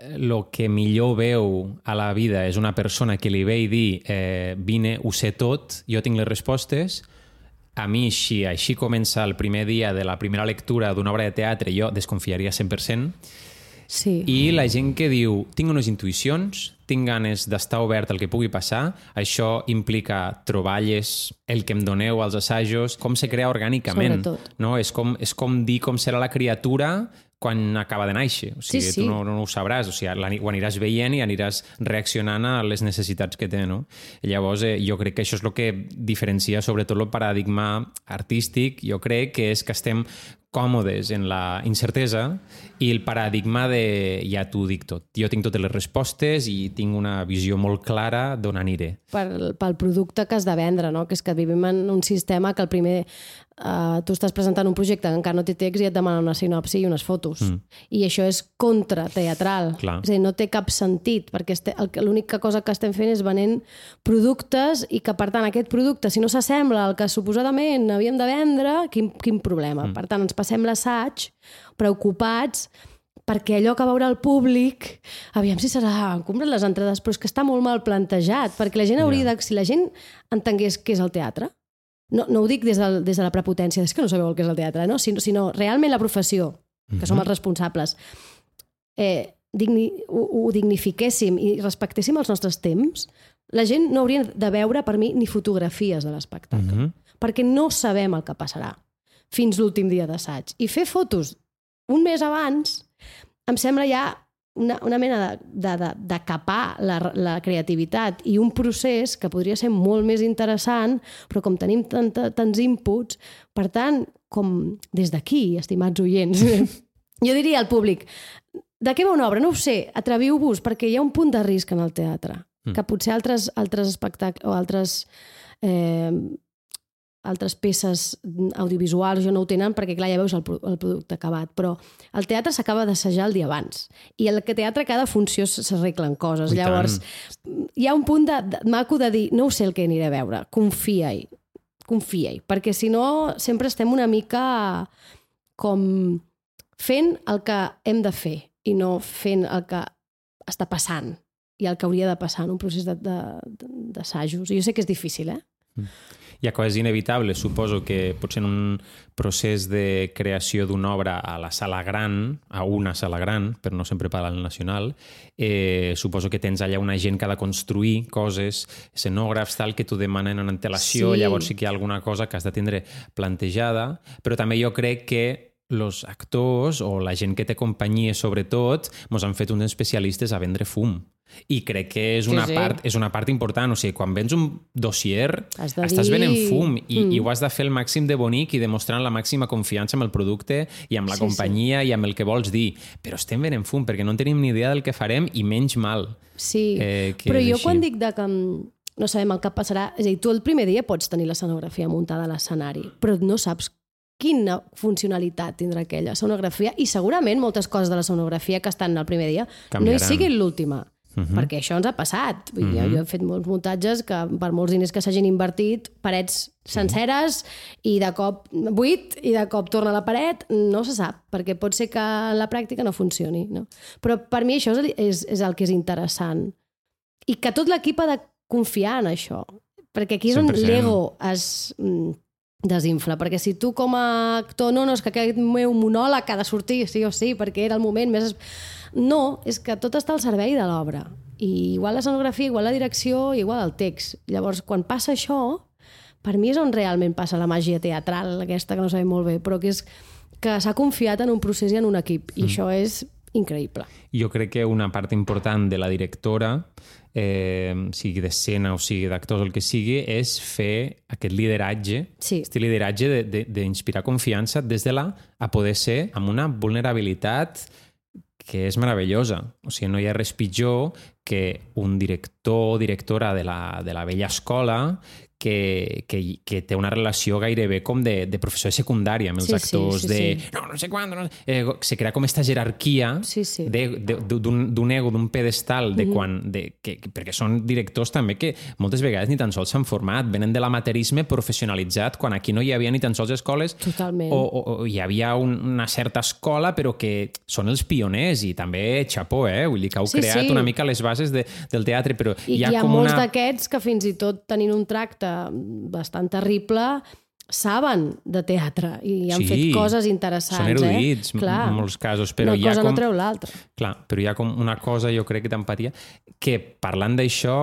el que millor veu a la vida és una persona que li ve i dir eh, vine, ho sé tot, jo tinc les respostes, a mi, si així comença el primer dia de la primera lectura d'una obra de teatre, jo desconfiaria 100%, Sí. i la gent que diu tinc unes intuïcions, tinc ganes d'estar obert al que pugui passar, això implica troballes, el que em doneu als assajos, com se crea orgànicament. Sobretot. No? És, com, és com dir com serà la criatura quan acaba de néixer. O sigui, Sí, sí. tu no, no ho sabràs, o sigui, ho aniràs veient i aniràs reaccionant a les necessitats que té. No? Llavors, eh, jo crec que això és el que diferencia sobretot el paradigma artístic, jo crec que és que estem còmodes en la incertesa i el paradigma de ja t'ho dic tot. Jo tinc totes les respostes i tinc una visió molt clara d'on aniré. pel, pel producte que has de vendre, no? que és que vivim en un sistema que el primer uh, tu estàs presentant un projecte que encara no té text i et demanen una sinopsi i unes fotos. Mm. I això és contrateatral. És a dir, no té cap sentit, perquè l'única cosa que estem fent és venent productes i que, per tant, aquest producte, si no s'assembla al que suposadament havíem de vendre, quin, quin problema? Mm. Per tant, ens passem l'assaig preocupats perquè allò que veurà el públic, aviam si serà, han comprat les entrades, però és que està molt mal plantejat, perquè la gent hauria de... Si la gent entengués què és el teatre, no, no ho dic des, del, des de la prepotència, és que no sabeu el que és el teatre, no? sinó, sinó realment la professió, que som els responsables, eh, digni, ho, ho dignifiquéssim i respectéssim els nostres temps, la gent no hauria de veure, per mi, ni fotografies de l'espectacle, Mm -hmm. perquè no sabem el que passarà fins l'últim dia d'assaig. I fer fotos un mes abans em sembla ja una, una mena de, de, de, de capar la, la creativitat i un procés que podria ser molt més interessant, però com tenim tanta, tants inputs, per tant, com des d'aquí, estimats oients, jo diria al públic, de què va una obra? No ho sé, atreviu-vos, perquè hi ha un punt de risc en el teatre, Mm. que potser altres, altres espectacles o altres eh, altres peces audiovisuals jo no ho tenen perquè clar, ja veus el, el producte acabat però el teatre s'acaba d'assajar el dia abans i el que teatre cada funció s'arreglen coses I tant. llavors hi ha un punt de, de, maco de dir no ho sé el que aniré a veure, confia-hi confia-hi, perquè si no sempre estem una mica com fent el que hem de fer i no fent el que està passant i el que hauria de passar en un procés d'assajos. De, de, d'assajos. jo sé que és difícil, eh? Hi ha coses inevitables. Suposo que potser en un procés de creació d'una obra a la sala gran, a una sala gran, però no sempre per al nacional, eh, suposo que tens allà una gent que ha de construir coses, escenògrafs, tal, que t'ho demanen en antelació, Sí. llavors sí que hi ha alguna cosa que has de tindre plantejada, però també jo crec que los actors o la gent que té companyia, sobretot, mos han fet uns especialistes a vendre fum. I crec que és Sí, una, sí. part, és una part important. O sigui, quan vens un dossier, estàs dir- venent fum i, Mm. i ho has de fer el màxim de bonic i demostrant la màxima confiança amb el producte i amb la Sí, companyia i amb el que vols dir. Però estem venent fum perquè no tenim ni idea del que farem i menys mal. Sí, Eh, que però jo així. quan dic de que mm, no sabem el que passarà, és a dir, tu el primer dia pots tenir l'escenografia muntada a l'escenari, però no saps quina funcionalitat tindrà aquella escenografia i segurament moltes coses de l'escenografia que estan al primer dia no hi Canviaran. siguin l'última. Mhm. Perquè això ens ha passat. Vull dir, jo, jo he fet molts muntatges que per molts diners que s'hagin invertit, parets senceres i de cop buit i de cop torna a la paret, no se sap, perquè pot ser que en la pràctica no funcioni. No? Però per mi això és, el- és, és el que és interessant. I que tot l'equip ha de confiar en això. Perquè aquí és on 100%. l'ego es mm, desinfla. Perquè si tu com a actor, no, no, és que aquest meu monòleg ha de sortir sí o sí, perquè era el moment més... No, és que tot està al servei de l'obra. I igual l'escenografia, igual la direcció, igual el text. Llavors, quan passa això, per mi és on realment passa la màgia teatral, aquesta que no sabem molt bé, però que és que s'ha confiat en un procés i en un equip. I mm. això és increïble. Jo crec que una part important de la directora, eh, sigui d'escena o sigui d'actors o el que sigui, és fer aquest lideratge, Sí. aquest lideratge de- de- d'inspirar confiança des de la a poder ser amb una vulnerabilitat que és meravellosa. O sigui, no hi ha res pitjor que un director o directora de la, de la vella escola que, que, que té una relació gairebé com de, de professor de secundària amb els Sí, sí, actors, sí, de sí. no, no sé quan, no, eh, se crea com esta jerarquia Sí, sí. d'un ego, d'un pedestal, de quan, de, que, que- perquè són directors també que moltes vegades ni tan sols s'han format, venen de l'amaterisme professionalitzat, quan aquí no hi havia ni tan sols escoles Totalment. o, o, o hi havia un, una certa escola però que són els pioners i també xapó, eh? Vull dir que heu Sí, creat sí. una mica les bases de, del teatre, però I hi ha, hi ha com molts una... d'aquests que fins i tot tenint un tracte bastant terrible saben de teatre i han Sí, fet coses interessants. Són erudits eh? Clar. en molts casos, però Una hi ha cosa com... no treu l'altra. Clar, però hi ha com una cosa, jo crec que d'empatia, que parlant d'això,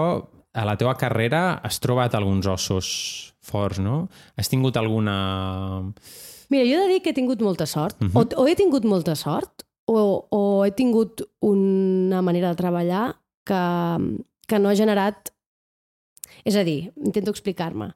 a la teva carrera has trobat alguns ossos forts, no? Has tingut alguna... Mira, jo he de dir que he tingut molta sort. Mhm. o, o he tingut molta sort o, o he tingut una manera de treballar que, que no ha generat... És a dir, intento explicar-me.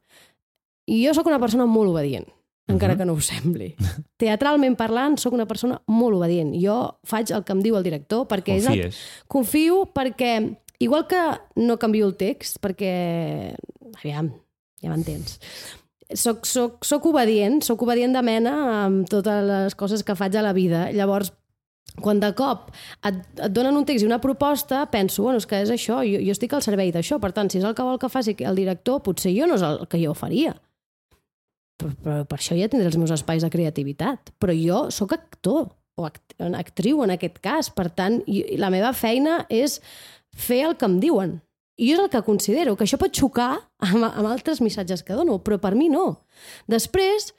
Jo sóc una persona molt obedient, encara Mhm. que no ho sembli. Teatralment parlant, sóc una persona molt obedient. Jo faig el que em diu el director perquè és el, Confies? confio perquè, igual que no canvio el text, perquè, aviam, ja m'entens, soc, soc, soc obedient, soc obedient de mena amb totes les coses que faig a la vida. Llavors, quan de cop et, et donen un text i una proposta, penso, bueno, és que és això, jo, jo estic al servei d'això, per tant, si és el que vol que faci el director, potser jo no és el que jo faria. Però, però per això ja tindré els meus espais de creativitat. Però jo sóc actor, o act actriu en aquest cas, per tant, i la meva feina és fer el que em diuen. I jo és el que considero, que això pot xocar amb, amb altres missatges que dono, però per mi no. Després,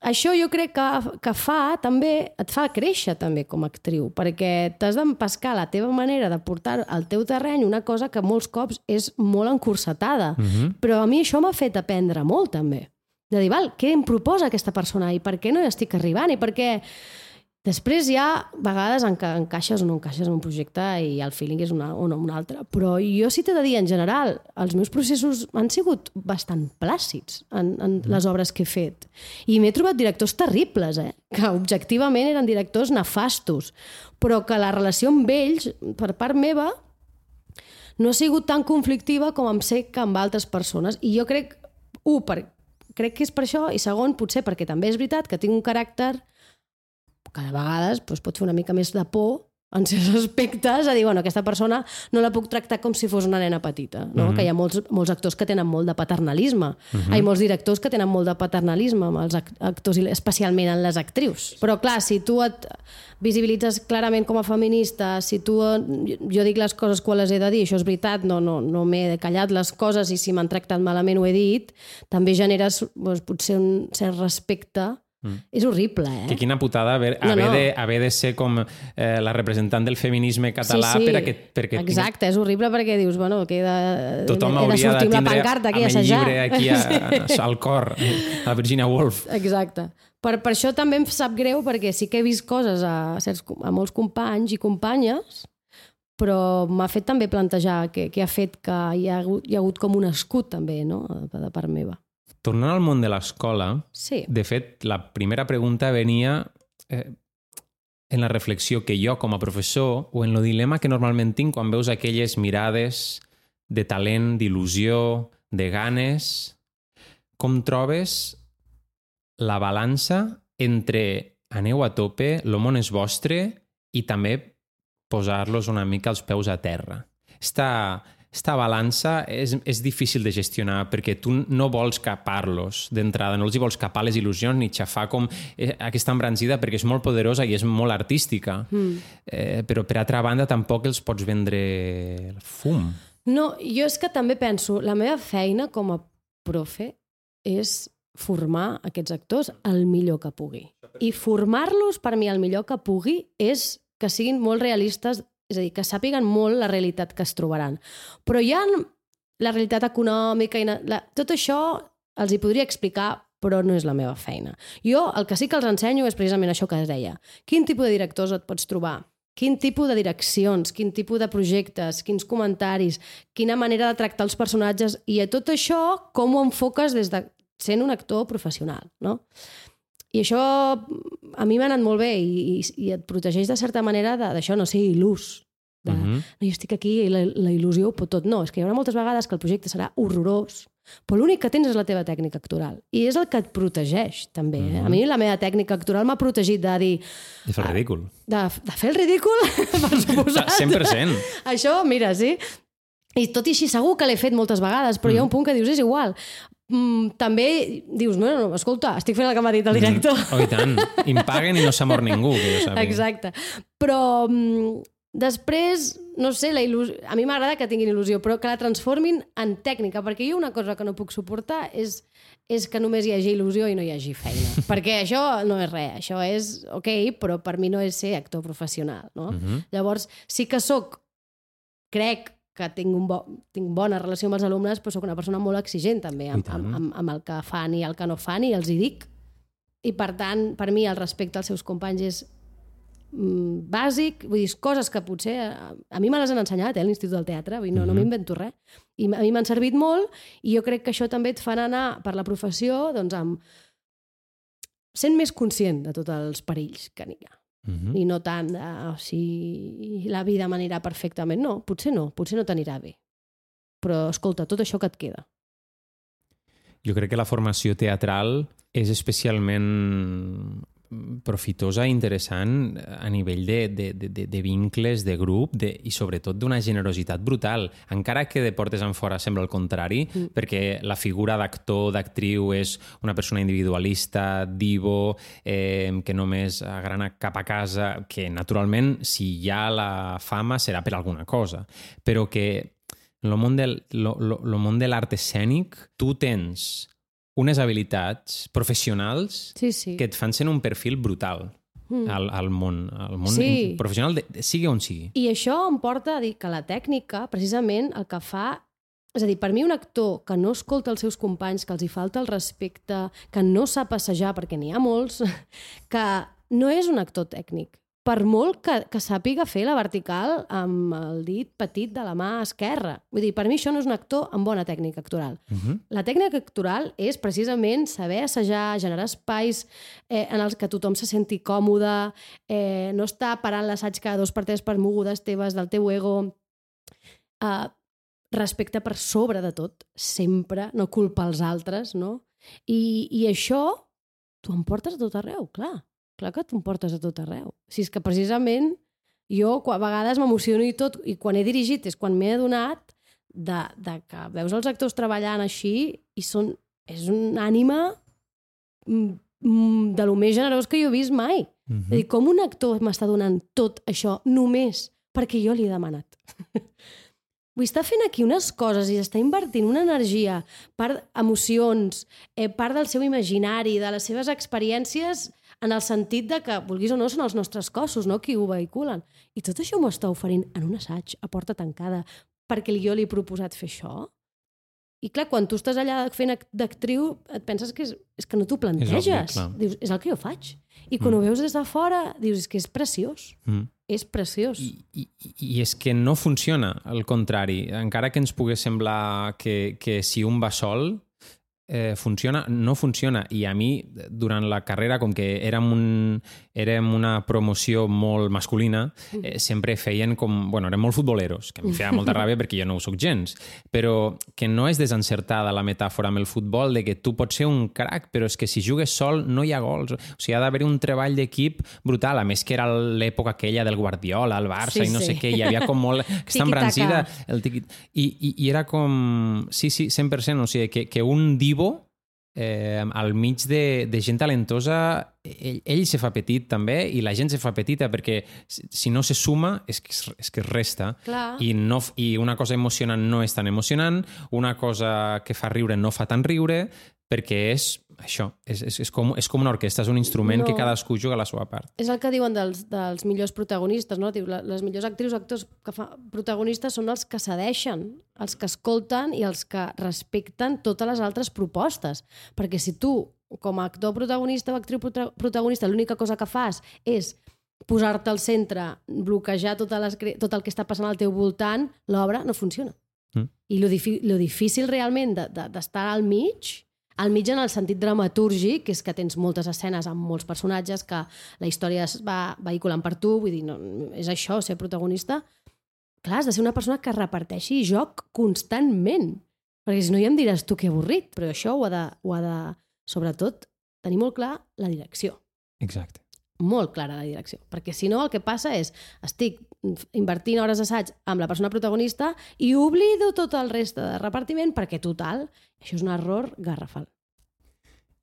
això jo crec que, que fa també, et fa créixer també com a actriu, perquè t'has d'empescar la teva manera de portar al teu terreny una cosa que molts cops és molt encursetada. Mm -hmm. Però a mi això m'ha fet aprendre molt, també. De dir, val, què em proposa aquesta persona i per què no hi estic arribant i per què... Després hi ha vegades en què encaixes o no encaixes en un projecte i el feeling és una, o no un altre. Però jo sí t'he de dir, en general, els meus processos han sigut bastant plàcids en, en les obres que he fet. I m'he trobat directors terribles, eh? que objectivament eren directors nefastos, però que la relació amb ells, per part meva, no ha sigut tan conflictiva com em sé que amb altres persones. I jo crec, un, per, crec que és per això, i segon, potser perquè també és veritat que tinc un caràcter que de vegades doncs, pot fer una mica més de por en certs aspectes, a dir, bueno, aquesta persona no la puc tractar com si fos una nena petita, no? Mhm. que hi ha molts, molts actors que tenen molt de paternalisme, Mhm. hi ha molts directors que tenen molt de paternalisme amb els ac- actors, especialment en les actrius. Però clar, si tu et visibilitzes clarament com a feminista, si tu, jo dic les coses quan les he de dir, això és veritat, no, no, no m'he callat les coses i si m'han tractat malament ho he dit, també generes doncs, potser un cert respecte. Mm. És horrible, eh? Que quina putada haver, No, haver, no. De, haver de ser com eh, la representant del feminisme català sí, sí. per a que, perquè Exacte, és horrible perquè dius, bueno, que he de, tothom he de hauria de sortir amb la pancarta aquí a assajar. llibre aquí a, a, al cor, a Virginia Woolf. Exacte. Per, per això també em sap greu, perquè sí que he vist coses a, certs, a molts companys i companyes, però m'ha fet també plantejar què, què ha fet que hi ha, hagut, hi ha hagut com un escut també, no?, de part meva. Tornant al món de l'escola, Sí. de fet, la primera pregunta venia eh, en la reflexió que jo, com a professor, o en el dilema que normalment tinc quan veus aquelles mirades de talent, d'il·lusió, de ganes, com trobes la balança entre aneu a tope, el món és vostre, i també posar-los una mica els peus a terra. Esta, esta balança és, és difícil de gestionar perquè tu no vols capar-los d'entrada, no els hi vols capar les il·lusions ni xafar com eh, aquesta embranzida perquè és molt poderosa i és molt artística. Mm. Eh, però per altra banda tampoc els pots vendre el fum. No, jo és que també penso, la meva feina com a profe és formar aquests actors el millor que pugui. I formar-los, per mi, el millor que pugui és que siguin molt realistes, és a dir, que sàpiguen molt la realitat que es trobaran. Però hi ha la realitat econòmica, i la, tot això els hi podria explicar, però no és la meva feina. Jo el que sí que els ensenyo és precisament això que es deia. Quin tipus de directors et pots trobar? Quin tipus de direccions, quin tipus de projectes, quins comentaris, quina manera de tractar els personatges i a tot això com ho enfoques des de sent un actor professional, no? I això a mi m'ha anat molt bé i, i, i et protegeix de certa manera d'això, no ser il·lús. De, Mhm. no, jo estic aquí i la, la il·lusió ho pot tot. No, és que hi haurà moltes vegades que el projecte serà horrorós, però l'únic que tens és la teva tècnica actoral. I és el que et protegeix, també. Eh? A mi la meva tècnica actoral m'ha protegit de dir... De fer el ridícul. De, de fer el ridícul, per suposat. 100%. Això, mira, sí. I tot i així segur que l'he fet moltes vegades, però mm. hi ha un punt que dius, és igual. Mm, també dius, no, no, escolta, estic fent el que m'ha dit el director. Mm. Oh, i tant. I em paguen i no s'ha mort ningú, que jo sàpiga. Exacte. Però mm, després, no sé, la il·lusió... a mi m'agrada que tinguin il·lusió, però que la transformin en tècnica, perquè jo una cosa que no puc suportar és, és que només hi hagi il·lusió i no hi hagi feina. perquè això no és res, això és ok, però per mi no és ser actor professional. No? Uh -huh. Llavors, sí que sóc, crec que tinc, un bo, tinc bona relació amb els alumnes, però sóc una persona molt exigent també amb, amb, amb, amb el que fan i el que no fan i els hi dic. I per tant, per mi el respecte als seus companys és mm, bàsic, vull dir, coses que potser a, a mi me les han ensenyat eh, a l'Institut del Teatre, vull dir, no, no Mhm. m'invento res. I a mi m'han servit molt i jo crec que això també et fan anar per la professió doncs, amb, sent més conscient de tots els perills que n'hi ha Uh -huh. i no tant de oh, si la vida m'anirà perfectament. No, potser no, potser no t'anirà bé. Però, escolta, tot això que et queda. Jo crec que la formació teatral és especialment profitosa i interessant a nivell de, de, de, de, de vincles, de grup de, i sobretot d'una generositat brutal. Encara que de portes en fora sembla el contrari, mm. perquè la figura d'actor, d'actriu és una persona individualista, divo, eh, que només agrana cap a casa, que naturalment si hi ha la fama serà per alguna cosa, però que en el món del, lo, lo, lo món de l'art escènic tu tens unes habilitats professionals Sí, sí. que et fan ser un perfil brutal Mm. al, al món, al món Sí. professional, de, de, sigui on sigui. I això em porta a dir que la tècnica, precisament, el que fa... És a dir, per mi un actor que no escolta els seus companys, que els hi falta el respecte, que no sap passejar, perquè n'hi ha molts, que no és un actor tècnic. Per molt que, que sàpiga fer la vertical amb el dit petit de la mà esquerra. Vull dir, per mi això no és un actor amb bona tècnica actoral. Uh -huh. La tècnica actoral és precisament saber assajar, generar espais eh, en els que tothom se senti còmode, eh, no estar parant l'assaig cada dos per tres per mogudes teves del teu ego, eh, respecte per sobre de tot, sempre, no culpa als altres, no? I, i això tu em portes a tot arreu, clar. Clar que tu em portes a tot arreu. Si és que precisament Jo a vegades m'emociono i tot, i quan he dirigit és quan m'he adonat de, de que veus els actors treballant així i són, és una ànima mm, mm, de lo més generós que jo he vist mai. Mm Mhm. És a dir, com un actor m'està donant tot això només perquè jo li he demanat. Vull estar fent aquí unes coses i està invertint una energia, part emocions, eh, part del seu imaginari, de les seves experiències, en el sentit de que, vulguis o no, són els nostres cossos no? qui ho vehiculen. I tot això m'ho està oferint en un assaig, a porta tancada, perquè jo li he proposat fer això. I clar, quan tu estàs allà fent act- d'actriu, et penses que és, és que no t'ho planteges. clar. dius, és el que jo faig. I quan mm. ho veus des de fora, dius, és que és preciós. Mm. És preciós. I, i, I és que no funciona, al contrari. Encara que ens pogués semblar que, que si un va sol, eh, funciona, no funciona. I a mi, durant la carrera, com que érem, un, érem una promoció molt masculina, eh, sempre feien com... Bueno, érem molt futboleros, que a mi em feia molta ràbia perquè jo no ho sóc gens, però que no és desencertada la metàfora amb el futbol de que tu pots ser un crac, però és que si jugues sol no hi ha gols. O sigui, ha d'haver un treball d'equip brutal, a més que era l'època aquella del Guardiola, el Barça Sí, i no sí. sé què, hi havia com molt... Aquesta embranzida, el tiqui... I, i, I era com... Sí, sí, 100%, o sigui, que, que un divo eh, al mig de, de gent talentosa, ell, ell se fa petit també i la gent se fa petita perquè si si no se suma és que, és que es resta Clar. I, no, i una cosa emocionant no és tan emocionant, una cosa que fa riure no fa tan riure perquè és això, és, és, és, com, és com una orquestra, és un instrument No. que cadascú juga a la seva part. És el que diuen dels, dels millors protagonistes, no? Diu, les millors actrius o actors que fa protagonistes són els que cedeixen, els que escolten i els que respecten totes les altres propostes. Perquè si tu, com a actor protagonista o actriu prota- protagonista, l'única cosa que fas és posar-te al centre, bloquejar totes les, tot el que està passant al teu voltant, l'obra no funciona. Mm. I lo, difi lo difícil realment de- de- d'estar al mig al mig en el sentit dramatúrgic, que és que tens moltes escenes amb molts personatges, que la història es va vehiculant per tu, vull dir, no, és això, ser protagonista. Clar, has de ser una persona que reparteixi joc constantment, perquè si no ja em diràs tu que avorrit, però això ho ha de, ho ha de sobretot, tenir molt clar la direcció Exacte. molt clara la direcció, perquè si no el que passa és estic invertint hores d'assaig amb la persona protagonista i oblido tot el reste de repartiment perquè, total, això és un error garrafal.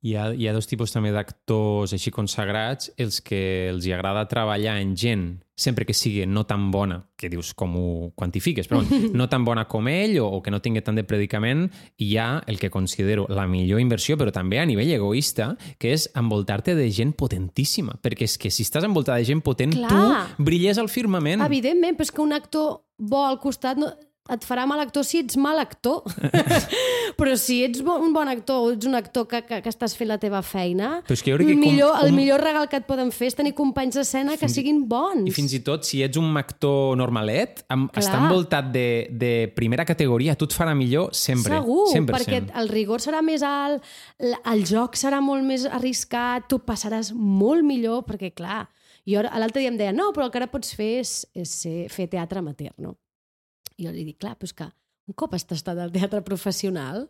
Hi ha, hi ha dos tipus també d'actors així consagrats, els que els hi agrada treballar en gent, sempre que sigui no tan bona, que dius com ho quantifiques, però no tan bona com ell o, o que no tingui tant de predicament, hi ha el que considero la millor inversió, però també a nivell egoista, que és envoltar-te de gent potentíssima, perquè és que si estàs envoltada de gent potent, Clar. tu brilles al firmament. Evidentment, però és que un actor bo al costat no, et farà mal actor si ets mal actor. però si ets bo, un bon actor o ets un actor que, que, que estàs fent la teva feina, Però és que jo crec que el, com- millor, el com- millor regal que et poden fer és tenir companys d'escena que siguin bons. I fins i tot, si ets un actor normalet, amb, Clar. estar envoltat de, de primera categoria, tu et farà millor sempre. Segur, 100%. perquè el rigor serà més alt, el joc serà molt més arriscat, tu passaràs molt millor, perquè clar, jo l'altre dia em deia, no, però el que ara pots fer és, és fer teatre amateur, no? I jo li dic, clar, però és que un cop has tastat el teatre professional,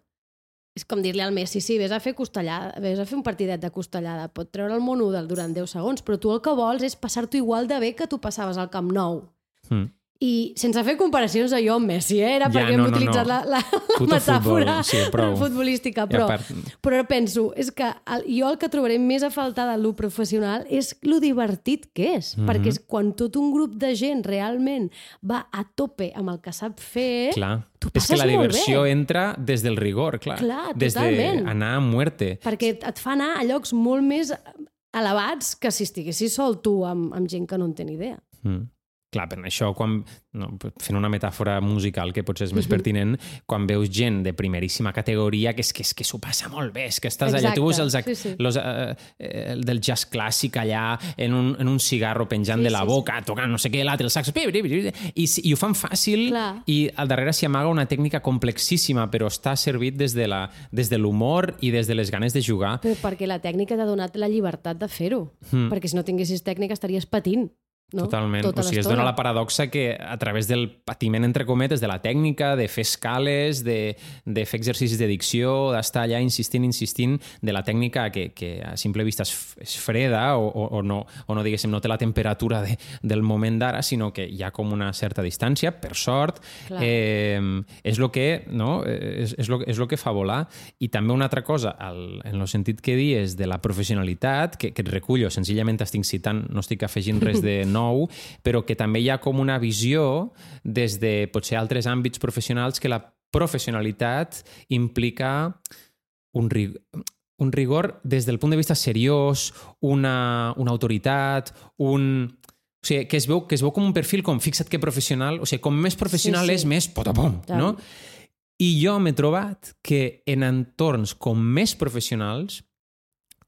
és com dir-li al Messi, sí, vés a fer costellada, vés a fer un partidet de costellada, pot treure el monodel durant 10 segons, però tu el que vols és passar-t'ho igual de bé que tu passaves al Camp Nou. Mm. I sense fer comparacions a jo amb Messi, eh? era Ja, perquè no, hem no, utilitzat no. la, la, la metàfora futbol, sí, prou. futbolística, però, part- però penso, és que el, jo el que trobaré més a faltar de lo professional és lo divertit que és, Mhm. perquè és quan tot un grup de gent realment va a tope amb el que sap fer, Clar. tu És que la diversió bé. entra des del rigor, clar. Clar, des totalment. d'anar a muerte. perquè et fa anar a llocs molt més elevats que si estiguessis sol tu amb, amb gent que no en té ni idea. Mm. Clar, per això, quan, no, fent una metàfora musical que potser és més pertinent, quan veus gent de primeríssima categoria que és que, és que s'ho passa molt bé, és que estàs allà, tu veus els, sí, sí. los, eh, eh, del jazz clàssic allà en un, en un cigarro penjant Sí, de la sí, boca, tocant no sé què, l'altre, el sax, pi, pi, pi, pi, i, i ho fan fàcil Clar. i al darrere s'hi amaga una tècnica complexíssima, però està servit des de la- des de l'humor i des de les ganes de jugar. Però perquè la tècnica t'ha donat la llibertat de fer-ho. Mm. Perquè si no tinguessis tècnica estaries patint. No? Totalment. Tota o sigui, es dona la paradoxa que a través del patiment, entre cometes, de la tècnica, de fer escales, de, de fer exercicis de dicció, d'estar allà insistint, insistint, de la tècnica que, que a simple vista és, és freda o, o, o, no, o no, diguéssim, no té la temperatura de, del moment d'ara, sinó que hi ha com una certa distància, per sort, Clar. eh, és el que, no? és, és, lo, és lo que fa volar. I també una altra cosa, el, en el sentit que dius de la professionalitat, que, que et recullo, senzillament estic citant, no estic afegint res de nou, però que també hi ha com una visió des de potser altres àmbits professionals que la professionalitat implica un, rig un rigor des del punt de vista seriós, una, una autoritat, un... O sigui, que es, veu, que es veu com un perfil com fixa't que professional, o sigui, com més professional Sí, sí, és, més potapom, Tant. no? I jo m'he trobat que en entorns com més professionals,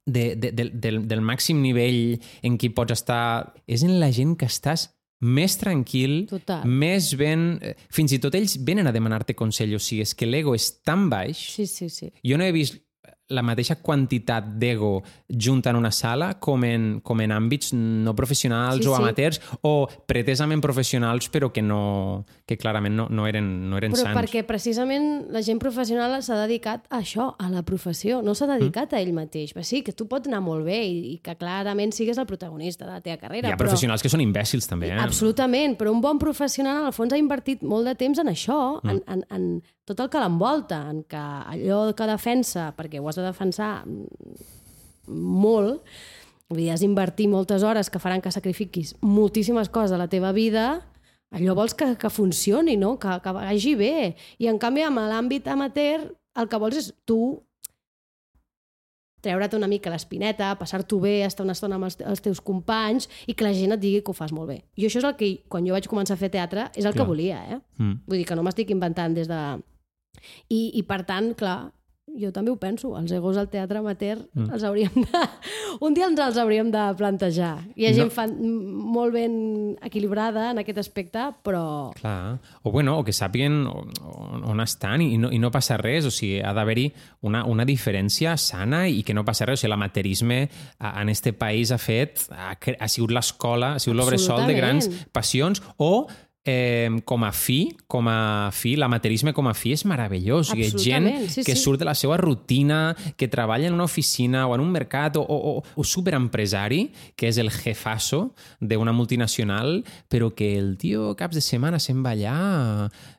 de, de, de, del, del màxim nivell en què pots estar, és en la gent que estàs més tranquil, Total. més ben... eh, Fins i tot ells venen a demanar-te consell, o sigui, és que l'ego és tan baix Sí, sí, sí. jo no he vist la mateixa quantitat d'ego junta en una sala com en, com en àmbits no professionals Sí, o sí. amateurs o pretesament professionals però que no que clarament no, no eren, no eren Però sants. perquè precisament la gent professional s'ha dedicat a això, a la professió, no s'ha dedicat a ell mateix. Però sí, que tu pots anar molt bé i, i que clarament sigues el protagonista de la teva carrera. Hi ha però... professionals que són imbècils també, eh? Absolutament, però un bon professional el fons ha invertit molt de temps en això, Mm. en, en, en tot el que l'envolta, en que allò que defensa, perquè ho has de defensar molt, vull dir, has d'invertir moltes hores que faran que sacrifiquis moltíssimes coses de la teva vida, allò vols que, que funcioni, no? que, que vagi bé. I en canvi, amb l'àmbit amateur, el que vols és tu treure't una mica l'espineta, passar-t'ho bé, estar una estona amb els, els teus companys i que la gent et digui que ho fas molt bé. I això és el que, quan jo vaig començar a fer teatre, és el Clar. que volia, eh? Mm. Vull dir que no m'estic inventant des de... I, I per tant, clar, jo també ho penso, els egos al teatre amateur mm. els hauríem de... Un dia ens els hauríem de plantejar. Hi ha No. gent fan, molt ben equilibrada en aquest aspecte, però... Clar. O, bueno, o que sàpiguen on, on estan i no, i no passa res. O sigui, ha d'haver-hi una, una diferència sana i que no passa res. O sigui, l'amateurisme en este país ha fet... Ha, ha sigut l'escola, ha sigut l'obresol de grans passions o eh, com a fi, com a fi, l'amateurisme com a fi és meravellós. O sigui, gent sí, que sí. surt de la seva rutina, que treballa en una oficina o en un mercat o, o, o, o superempresari, que és el jefasso d'una multinacional, però que el tio caps de setmana se'n va allà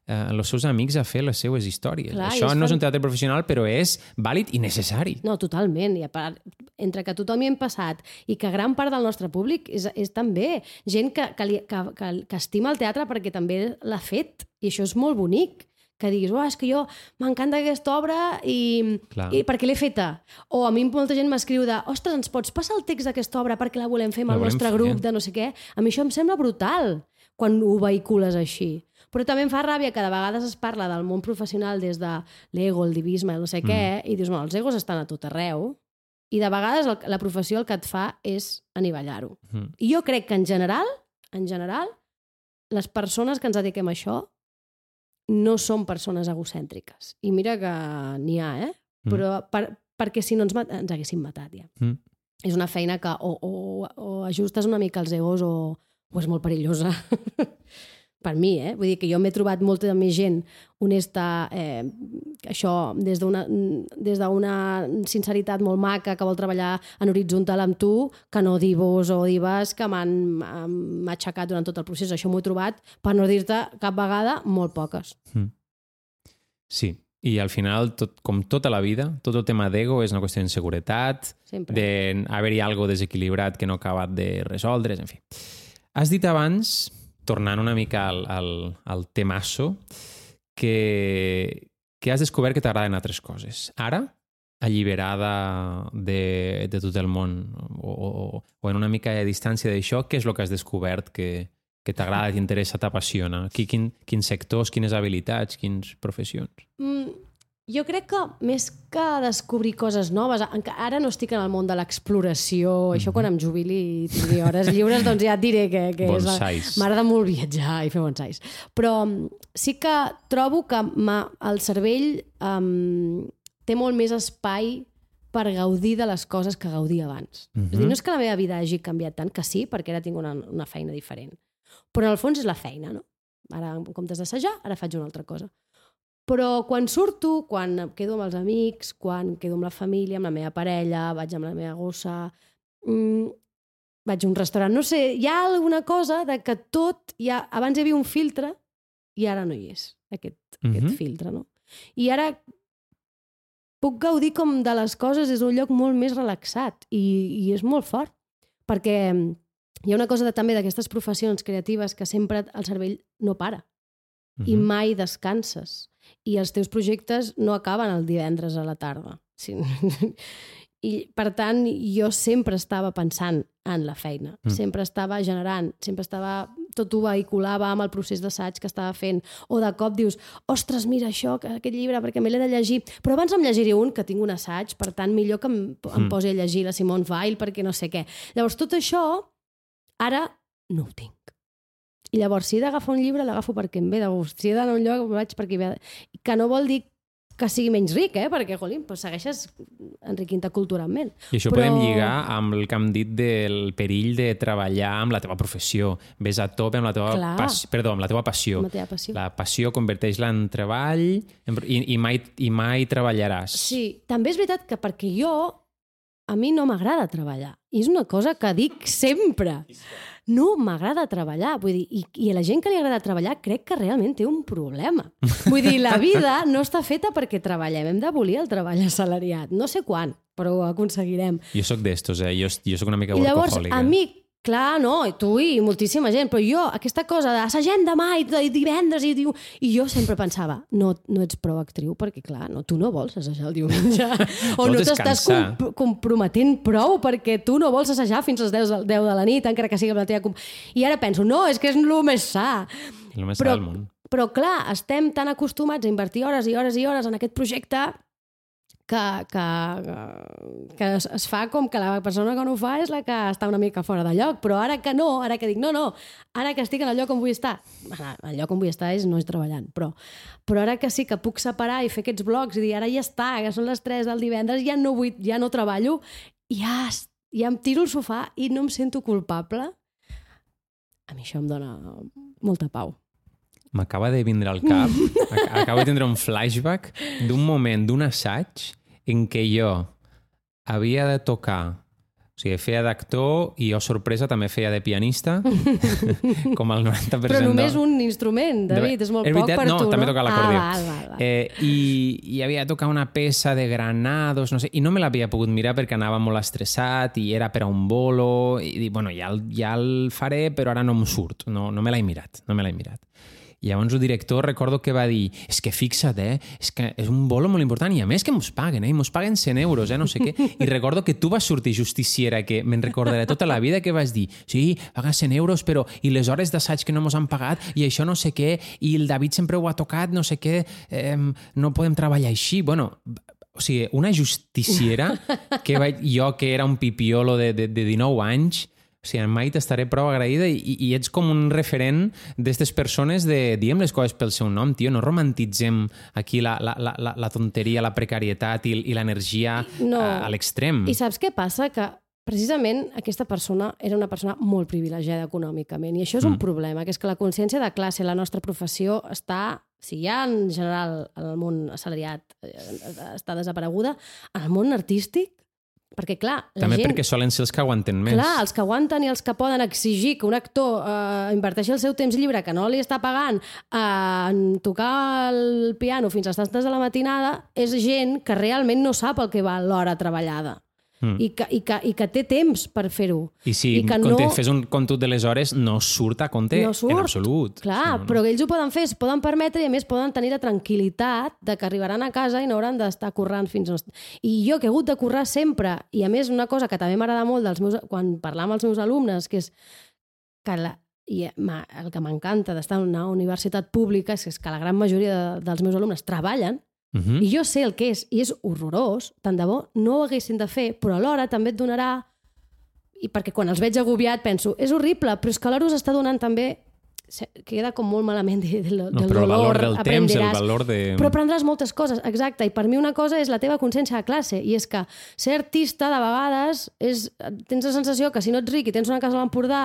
eh, els seus amics a fer les seues històries. Clar, Això és no és un teatre professional, però és vàlid i necessari. No, totalment. I a part, entre que tothom hi hem passat i que gran part del nostre públic és, és també gent que, que, li, que, que, que estima el teatre perquè també l'ha fet. I això és molt bonic que diguis, oh, és que jo m'encanta aquesta obra i, Clar. i perquè l'he feta. O a mi molta gent m'escriu de, ostres, ens pots passar el text d'aquesta obra perquè la volem fer amb La el nostre fer. grup de no sé què. A mi això em sembla brutal quan ho vehicules així. Però també em fa ràbia que de vegades es parla del món professional des de l'ego, el divisme, el no sé què, i dius, bueno, els egos estan a tot arreu, i de vegades el, la professió el que et fa és anivellar-ho. Mm. I jo crec que en general, en general, les persones que ens dediquem a això no són persones egocèntriques. I mira que n'hi ha, eh? Mm. Però per, perquè si no ens, mat ens haguéssim matat ja. Mm. És una feina que o, o, o ajustes una mica els egos o, o és molt perillosa. per mi, eh? Vull dir que jo m'he trobat molta més gent honesta, eh, això, des d'una sinceritat molt maca que vol treballar en horitzontal amb tu, que no divos o dives que m'han m'ha aixecat durant tot el procés. Això m'ho he trobat, per no dir-te cap vegada, molt poques. Sí. I al final, tot, com tota la vida, tot el tema d'ego és una qüestió d'inseguretat, d'haver-hi algo desequilibrat que no ha acabat de resoldre's, en fi. Has dit abans, tornant una mica al, al, al temasso, que, que has descobert que t'agraden altres coses. Ara, alliberada de, de tot el món o, o, o en una mica de distància d'això, què és el que has descobert que, que t'agrada, t'interessa, t'apassiona? Qui, quin, quins sectors, quines habilitats, quines professions? Mm, jo crec que més que descobrir coses noves, ara no estic en el món de l'exploració, això quan em jubili i tingui hores lliures, doncs ja et diré que, que és m'agrada molt viatjar i fer bonsais. Però mm, sí que trobo que el cervell um, té molt més espai per gaudir de les coses que gaudia abans. Mm -hmm. És dir, no és que la meva vida hagi canviat tant, que sí, perquè ara tinc una, una feina diferent. Però en el fons és la feina, no? Ara, en comptes d'assajar, ara faig una altra cosa. Però quan surto, quan quedo amb els amics, quan quedo amb la família, amb la meva parella, vaig amb la meva gossa, mmm, vaig a un restaurant, no sé, hi ha alguna cosa de que tot, ja, abans hi havia un filtre i ara no hi és, aquest, mm -hmm. aquest filtre, no? I ara puc gaudir com de les coses és un lloc molt més relaxat i, i és molt fort, perquè hi ha una cosa de, també d'aquestes professions creatives que sempre el cervell no para uh -huh. i mai descanses i els teus projectes no acaben el divendres a la tarda. Sí. I, per tant, jo sempre estava pensant en la feina, mm. sempre estava generant, sempre estava tot ho vehiculava amb el procés d'assaig que estava fent, o de cop dius, ostres, mira això, aquest llibre, perquè me l'he de llegir, però abans em llegiré un que tinc un assaig, per tant, millor que em, em mm. posi a llegir la Simone Weil, perquè no sé què. Llavors, tot això, ara no ho tinc. I llavors, si he d'agafar un llibre, l'agafo perquè em ve de gust. Si he d'anar a un lloc, vaig perquè ve... Que no vol dir que sigui menys ric, eh? perquè, jolín, doncs segueixes enriquint-te culturalment. I això Però... podem lligar amb el que hem dit del perill de treballar amb la teva professió. Ves a tope amb la teva, pas... Perdó, amb la teva passió. La teva passió. La passió converteix-la en treball i, i, mai, i mai treballaràs. Sí, també és veritat que perquè jo a mi no m'agrada treballar. I és una cosa que dic sempre no m'agrada treballar. Vull dir, i, I a la gent que li agrada treballar crec que realment té un problema. Vull dir, la vida no està feta perquè treballem. Hem d'abolir el treball assalariat. No sé quan, però ho aconseguirem. Jo sóc d'estos, eh? Jo, jo sóc una mica I llavors, a mi Clar, no, i tu i moltíssima gent, però jo, aquesta cosa d'assagem demà i, i divendres i diu... I jo sempre pensava, no, no ets prou actriu perquè, clar, no, tu no vols assajar el diumenge. o no t'estàs comp comprometent prou perquè tu no vols assajar fins als 10, 10 de la nit, encara que sigui la teva... I ara penso, no, és que és el més sa. El més però, sa del món. Però, clar, estem tan acostumats a invertir hores i hores i hores en aquest projecte que, que, que es, es fa com que la persona que no ho fa és la que està una mica fora de lloc, però ara que no, ara que dic no, no, ara que estic en el lloc on vull estar, el lloc on vull estar és no és treballant, però, però ara que sí que puc separar i fer aquests blocs i dir ara ja està, que són les 3 del divendres, ja no, vull, ja no treballo, ja, ja em tiro al sofà i no em sento culpable, a mi això em dona molta pau. M'acaba de vindre al cap, acabo de tindre un flashback d'un moment, d'un assaig en què jo havia de tocar o sigui, feia d'actor i jo, sorpresa, també feia de pianista, com el 90% Però només de... un instrument, David, és molt és poc per no, tu, també no? toca l'acordió. Ah, val, val, val. Eh, i, I havia de tocar una peça de granados, no sé, i no me l'havia pogut mirar perquè anava molt estressat i era per a un bolo, i dic, bueno, ja el, ja el faré, però ara no em surt, no, no me l'he mirat, no me l'he mirat. I llavors el director recordo que va dir és que fixa't, eh? És que és un bolo molt important i a més que mos paguen, eh? Mos paguen 100 euros, eh? No sé què. I recordo que tu vas sortir justiciera, que me'n recordaré tota la vida que vas dir sí, paga 100 euros, però i les hores d'assaig que no mos han pagat i això no sé què, i el David sempre ho ha tocat, no sé què, eh, no podem treballar així. Bueno, o sigui, una justiciera que vaig, jo que era un pipiolo de, de, de 19 anys, o sigui, mai t'estaré prou agraïda i, i ets com un referent d'aquestes persones de diem les coses pel seu nom, tio, no romantitzem aquí la, la, la, la tonteria, la precarietat i, i l'energia no. a, a l'extrem. I saps què passa? Que precisament aquesta persona era una persona molt privilegiada econòmicament i això és mm. un problema, que és que la consciència de classe, la nostra professió està si ja en general en el món assalariat eh, està desapareguda, en el món artístic perquè, clar, la També gent... perquè solen ser els que aguanten més. Clar, els que aguanten i els que poden exigir que un actor eh, inverteixi el seu temps lliure que no li està pagant eh, en tocar el piano fins a les tantes de la matinada és gent que realment no sap el que va l'hora treballada. Mm. I, que, i, que, i que té temps per fer-ho. I si I que no... fes un compte de les hores, no surt a compte no surt. en absolut. Clar, no, no. però ells ho poden fer, es poden permetre i a més poden tenir la tranquil·litat de que arribaran a casa i no hauran d'estar currant fins... I jo que he hagut de currar sempre, i a més una cosa que també m'agrada molt dels meus, quan parlar amb els meus alumnes, que és que la, i el que m'encanta d'estar en una universitat pública és que la gran majoria de, dels meus alumnes treballen Uh -huh. I jo sé el que és, i és horrorós, tant de bo no ho haguessin de fer, però alhora també et donarà... I perquè quan els veig agobiat penso, és horrible, però és que alhora us està donant també queda com molt malament dir del, No, del però el valor dolor, del temps, el valor de... Però aprendràs moltes coses, exacte. I per mi una cosa és la teva consciència de classe, i és que ser artista, de vegades, és, tens la sensació que si no ets ric i tens una casa a l'Empordà,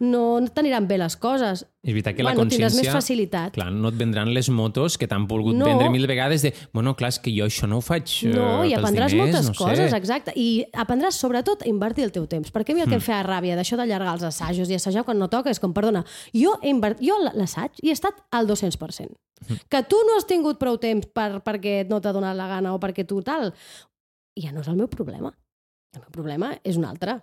no, no t'aniran bé les coses. És veritat que la bueno, tindràs consciència... més facilitat. Clar, no et vendran les motos que t'han volgut No. vendre mil vegades de, bueno, clar, és que jo això no ho faig eh, No, i pels aprendràs diners, moltes no coses, sé. exacte. I aprendràs, sobretot, a invertir el teu temps. Perquè a mi el que Hmm. em feia ràbia d'això d'allargar els assajos i assajar quan no toca és com, perdona, jo, he invert... jo l'assaig hi he estat al 200%. Hmm. Que tu no has tingut prou temps per, perquè no t'ha donat la gana o perquè tu tal, ja no és el meu problema. El meu problema és un altre.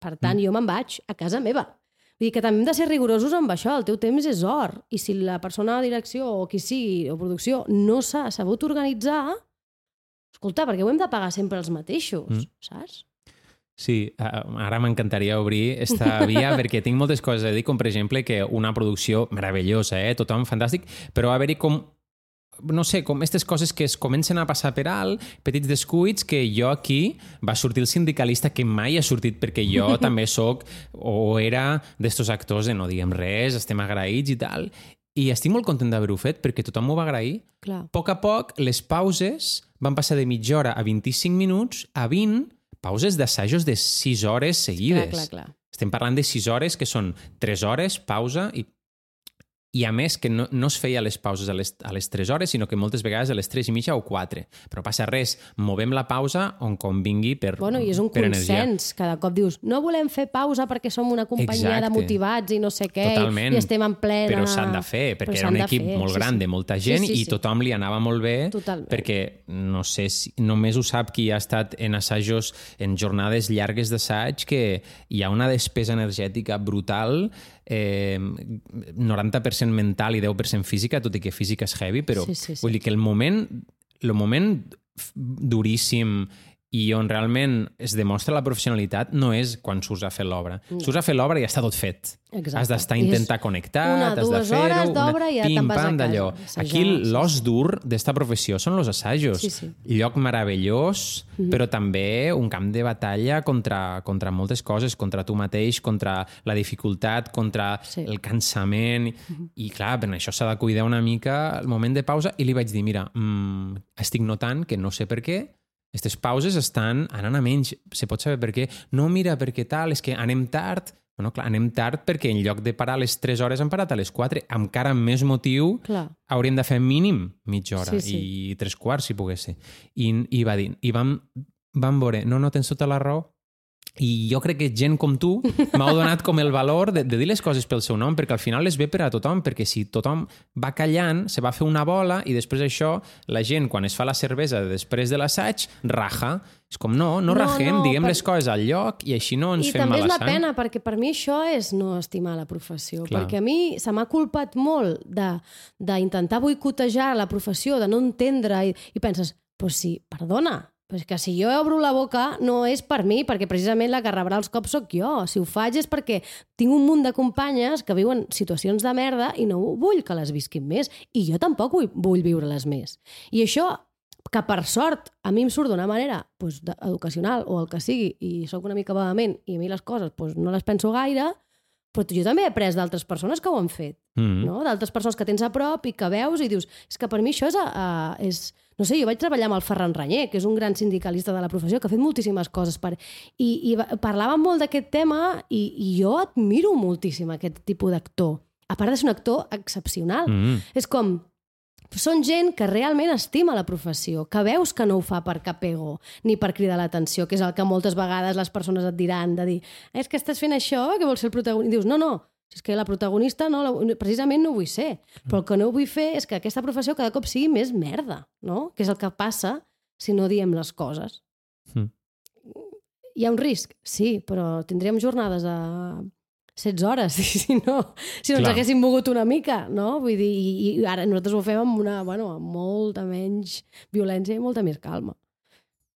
Per tant, Mm. jo me'n vaig a casa meva. Vull dir que també hem de ser rigorosos amb això, el teu temps és or. I si la persona de direcció o qui sigui, o producció, no s'ha sabut organitzar, escolta, perquè ho hem de pagar sempre els mateixos, Mm. saps? Sí, ara m'encantaria obrir esta via perquè tinc moltes coses a dir, com per exemple que una producció meravellosa, eh? tothom fantàstic, però haver-hi com no sé, com aquestes coses que es comencen a passar per alt, petits descuits, que jo aquí va sortir el sindicalista que mai ha sortit perquè jo també sóc o era d'estos actors de no diguem res, estem agraïts i tal, i estic molt content d'haver-ho fet perquè tothom m'ho va agrair. Clar. A poc a poc, les pauses van passar de mitja hora a 25 minuts a 20 pauses d'assajos de 6 hores seguides. Clar, clar, clar. Estem parlant de 6 hores, que són 3 hores, pausa, i, i a més que no, no es feia les pauses a les, a les 3 hores, sinó que moltes vegades a les 3 i mitja o 4. Però passa res, movem la pausa on convingui per Bueno, i és un per energia. consens. Cada cop dius, no volem fer pausa perquè som una companyia Exacte. de motivats i no sé què, Totalment. i estem en plena... Però s'han de fer, perquè era un equip fer, molt sí, gran sí. de molta gent Sí, sí, i sí. tothom li anava molt bé Totalment. perquè no sé si només ho sap qui ha estat en assajos en jornades llargues d'assaig que hi ha una despesa energètica brutal eh, 90% mental i 10% física, tot i que física és heavy, però Sí, sí, sí. vull dir que el moment, el moment duríssim i on realment es demostra la professionalitat no és quan surts a fer l'obra. No. Surts a fer l'obra i ja està tot fet. Exacte. Has d'estar intentar connectar, una, has de dues fer-ho... hores d'obra i ja te'n vas a casa. d'allò. Aquí l'os dur d'esta professió són els assajos. Sí, sí. Lloc meravellós, Mhm. però també un camp de batalla contra, contra moltes coses, contra tu mateix, contra la dificultat, contra Sí. el cansament. I clar, per això s'ha de cuidar una mica el moment de pausa i li vaig dir, mira, mm, estic notant que no sé per què, aquestes pauses estan anant a menys. Se pot saber per què? No, mira, perquè tal, és que anem tard. Bueno, clar, anem tard perquè en lloc de parar a les 3 hores hem parat a les 4. Encara amb més motiu Clar. hauríem de fer mínim mitja hora Sí, sí. i tres quarts, si pogués ser. I, i va dir, i vam, vam veure, no, no, tens tota la raó, i jo crec que gent com tu m'heu donat com el valor de, de dir les coses pel seu nom, perquè al final les ve per a tothom, perquè si tothom va callant, se va fer una bola i després això, la gent, quan es fa la cervesa després de l'assaig, raja. És com, no, no, No, ragem, no, diguem per- les coses al lloc i així no ens I fem també és mala una sang. pena, perquè per mi això és no estimar la professió. Clar. Perquè a mi se m'ha culpat molt d'intentar boicotejar la professió, de no entendre, i, i penses, pues sí, perdona, però és que si jo obro la boca no és per mi, perquè precisament la que rebrà els cops sóc jo. Si ho faig és perquè tinc un munt de companyes que viuen situacions de merda i no vull que les visquin més. I jo tampoc vull, vull viure-les més. I això que per sort a mi em surt d'una manera doncs, educacional o el que sigui i sóc una mica vehement i a mi les coses doncs, no les penso gaire, però jo també he après d'altres persones que ho han fet, Mm. no? d'altres persones que tens a prop i que veus i dius, és que per mi això és, uh, és... No sé, jo vaig treballar amb el Ferran Ranyer, que és un gran sindicalista de la professió, que ha fet moltíssimes coses per... I, i va- parlàvem molt d'aquest tema i, i jo admiro moltíssim aquest tipus d'actor. A part de ser un actor excepcional. Mm. És com, són gent que realment estima la professió, que veus que no ho fa per cap ego, ni per cridar l'atenció, que és el que moltes vegades les persones et diran, de dir, és que estàs fent això, que vols ser el protagonista. I dius, no, no, si és que la protagonista no, la, precisament no ho vull ser. Però el que no vull fer és que aquesta professió cada cop sigui més merda, no? Que és el que passa si no diem les coses. Mm. Hi ha un risc? Sí, però tindríem jornades a 16 hores, si no, si no ens Clar. haguéssim mogut una mica, no? Vull dir, i, i ara nosaltres ho fem amb una, bueno, amb molta menys violència i molta més calma.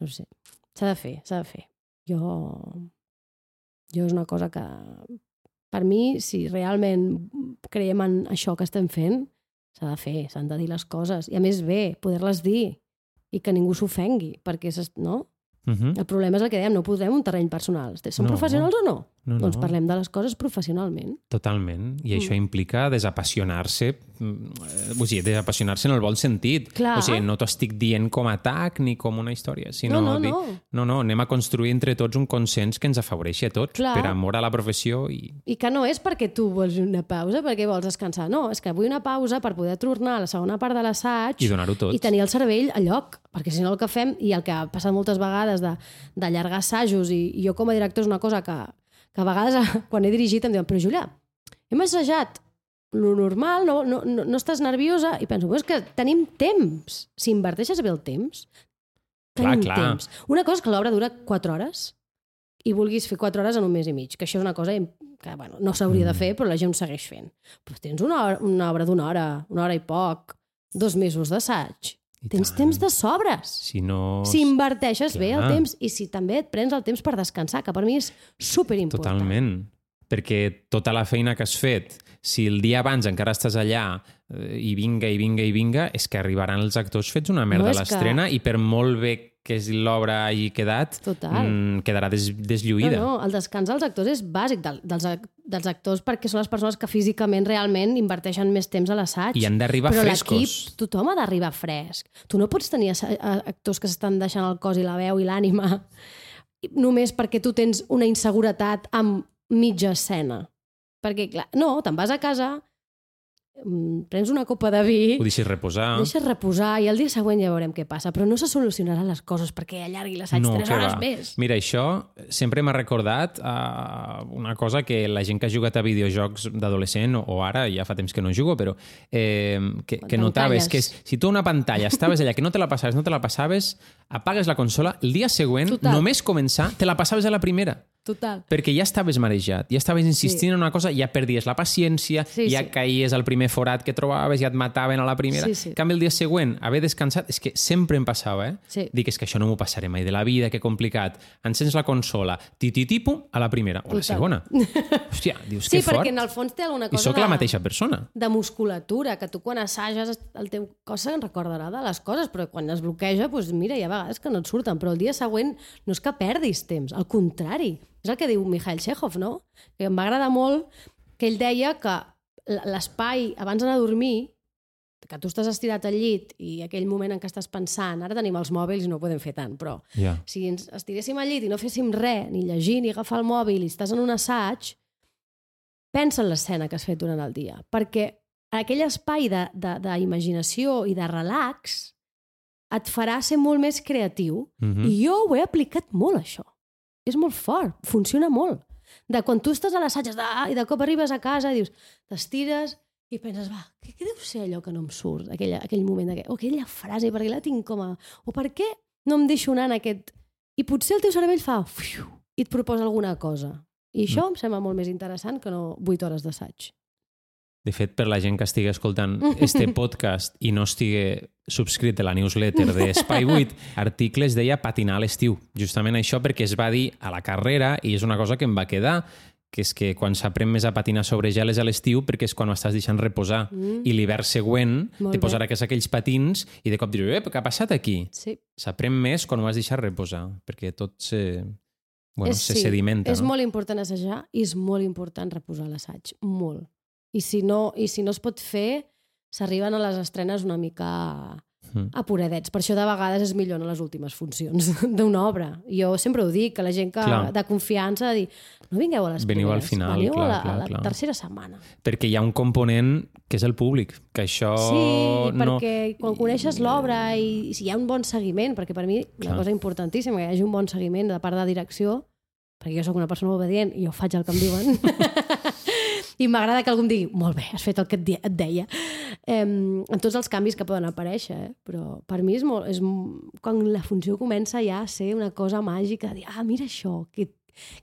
No sé, s'ha de fer, s'ha de fer. Jo, jo és una cosa que, per mi, si realment creiem en això que estem fent, s'ha de fer, s'han de dir les coses. I a més bé, poder-les dir i que ningú s'ofengui, perquè, no? Mm -hmm. El problema és el que dèiem, no posem un terreny personal. Som No. professionals o no? No, Doncs no. parlem de les coses professionalment. Totalment. I això implica desapassionar-se, mm, vull dir, desapassionar-se en el bon sentit. Clar. O sigui, no t'ho estic dient com a atac ni com una història, sinó No, no, dir, no. no, no, anem a construir entre tots un consens que ens afavoreixi a tots, Clar. per amor a la professió i... I que no és perquè tu vols una pausa, perquè vols descansar. No, és que vull una pausa per poder tornar a la segona part de l'assaig I donar-ho tot. i tenir el cervell a lloc, perquè si no el que fem, i el que ha passat moltes vegades de- d'allargar assajos, i, i jo com a director és una cosa que, que a vegades quan he dirigit em diuen, però Julià, hem assajat lo normal, no, no, no, no estàs nerviosa, i penso, "Però és que tenim temps. Si inverteixes bé el temps, Clar, tenim clar. temps. Una cosa és que l'obra dura 4 hores i vulguis fer 4 hores en un mes i mig, que això és una cosa que bueno, no s'hauria de Mm. fer, però la gent ho segueix fent. Però tens una, hora, una obra d'una hora, una hora i poc, dos mesos d'assaig. I Tens tant. temps de sobres. Si no... Si inverteixes bé el Clar. temps i si també et prens el temps per descansar, que per mi és superimportant. Totalment. Perquè tota la feina que has fet, si el dia abans encara estàs allà eh, i vinga, i vinga, i vinga, és que arribaran els actors fets una merda No, a l'estrena i per molt bé que és l'obra hagi quedat, Total. mm, quedarà des, deslluïda. No, no, el descans dels actors és bàsic del, dels, dels actors perquè són les persones que físicament realment inverteixen més temps a l'assaig. I han d'arribar Però frescos. l'equip, tothom ha d'arribar fresc. Tu no pots tenir actors que s'estan deixant el cos i la veu i l'ànima només perquè tu tens una inseguretat amb mitja escena. Perquè, clar, no, te'n vas a casa, prens una copa de vi, Ho deixis reposar. deixes reposar i el dia següent ja veurem què passa. Però no se solucionaran les coses perquè allargui l'assaig No, 3 que hores va. més. Mira, això sempre m'ha recordat uh, una cosa que la gent que ha jugat a videojocs d'adolescent, o, o ara, ja fa temps que no jugo, però eh, que, que notaves que és, si tu una pantalla estaves allà que no te la passaves, no te la passaves, apagues la consola, el dia següent, Total. només començar, te la passaves a la primera. Total. Perquè ja estaves marejat, ja estaves insistint Sí. en una cosa, ja perdies la paciència, Sí, ja sí. caïes al primer forat que trobaves, ja et mataven a la primera. Sí, sí. En canvi, el dia següent, haver descansat, és que sempre em passava, eh? Sí. Dic, és que això no m'ho passaré mai de la vida, que complicat. Encens la consola, tititipo, a la primera, o a la segona. Hòstia, dius, Sí, que fort. perquè en el fons té alguna I cosa sóc de, la mateixa persona. de musculatura, que tu quan assages el teu cos se'n recordarà de les coses, però quan es bloqueja, doncs mira, hi ha vegades que no et surten, però el dia següent no és que perdis temps, al contrari. És el que diu Mikhail Chekhov, no? Que em va agradar molt que ell deia que l'espai abans d'anar a dormir que tu estàs estirat al llit i aquell moment en què estàs pensant, ara tenim els mòbils i no podem fer tant, però Ja. si ens estiréssim al llit i no féssim res, ni llegir, ni agafar el mòbil, i estàs en un assaig, pensa en l'escena que has fet durant el dia. Perquè aquell espai d'imaginació i de relax et farà ser molt més creatiu. Mhm. I jo ho he aplicat molt, això. És molt fort, funciona molt. De quan tu estàs a l'assaig de- i de cop arribes a casa i dius, t'estires i penses, va, què, què deu ser allò que no em surt? Aquell, aquell moment, aquell, o aquella frase, perquè la tinc com a... O per què no em deixo anar en aquest... I potser el teu cervell fa... Fiu, I et proposa alguna cosa. I això em sembla molt més interessant que no 8 hores d'assaig. De fet, per la gent que estigui escoltant este podcast i no estigui subscrit a la newsletter de Espai 8, articles deia patinar a l'estiu. Justament això perquè es va dir a la carrera i és una cosa que em va quedar, que és que quan s'aprèn més a patinar sobre gel és a l'estiu perquè és quan ho estàs deixant reposar. Mm. I l'hivern següent Molt te posaràs aquells patins i de cop diràs, eh, què ha passat aquí? Sí. S'aprèn més quan ho has deixat reposar, perquè tot se, bueno, És- se sí, sedimenta. És no? molt important assajar i és molt important reposar l'assaig. Molt. I si no, i si no es pot fer, s'arriben a les estrenes una mica Mm. apuradets. Per això de vegades és millor a les últimes funcions d'una obra. Jo sempre ho dic, que la gent que, Clar. de confiança de dir no vingueu a les Veniu al primeres, final, veniu clar, a la, clar, a la clar. tercera setmana. Perquè hi ha un component que és el públic, que això Sí, no... perquè quan coneixes l'obra i si hi ha un bon seguiment, perquè per mi una Clar. cosa importantíssima, que hi hagi un bon seguiment de part de direcció, perquè jo sóc una persona obedient i jo faig el que em diuen, i m'agrada que algú em digui, molt bé, has fet el que et, et deia, em, en tots els canvis que poden aparèixer, eh? però per mi és molt... És, quan la funció comença ja a ser una cosa màgica, dir, ah, mira això, que,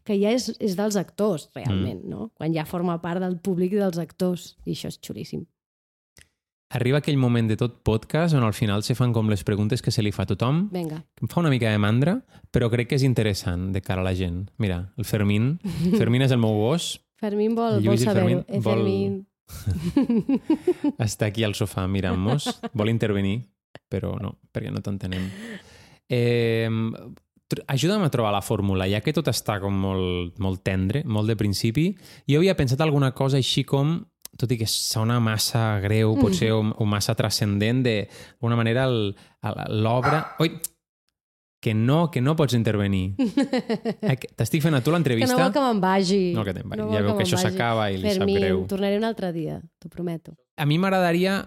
que ja és, és dels actors, realment, mm. no? Quan ja forma part del públic i dels actors, i això és xulíssim. Arriba aquell moment de tot podcast on al final se fan com les preguntes que se li fa a tothom, Vinga. em fa una mica de mandra, però crec que és interessant de cara a la gent. Mira, el Fermín, Fermín és el meu gos, Fermín vol, vol saber-ho. Fermín Eh, vol- Fermín. està aquí al sofà mirant-nos, vol intervenir, però no, perquè no t'entenem. Eh, ajuda'm a trobar la fórmula, ja que tot està com molt, molt tendre, molt de principi. Jo havia pensat alguna cosa així com tot i que sona massa greu, potser, o, o massa transcendent, de- d'alguna manera l'obra... Oi, que no, que no pots intervenir. Que T'estic fent a tu Que l'entrevista... no vol que me'n vagi. No, que te'n vagi. No Ja veu que me'n això s'acaba i li sap Fermín, greu. tornaré un altre dia, t'ho prometo. A mi m'agradaria,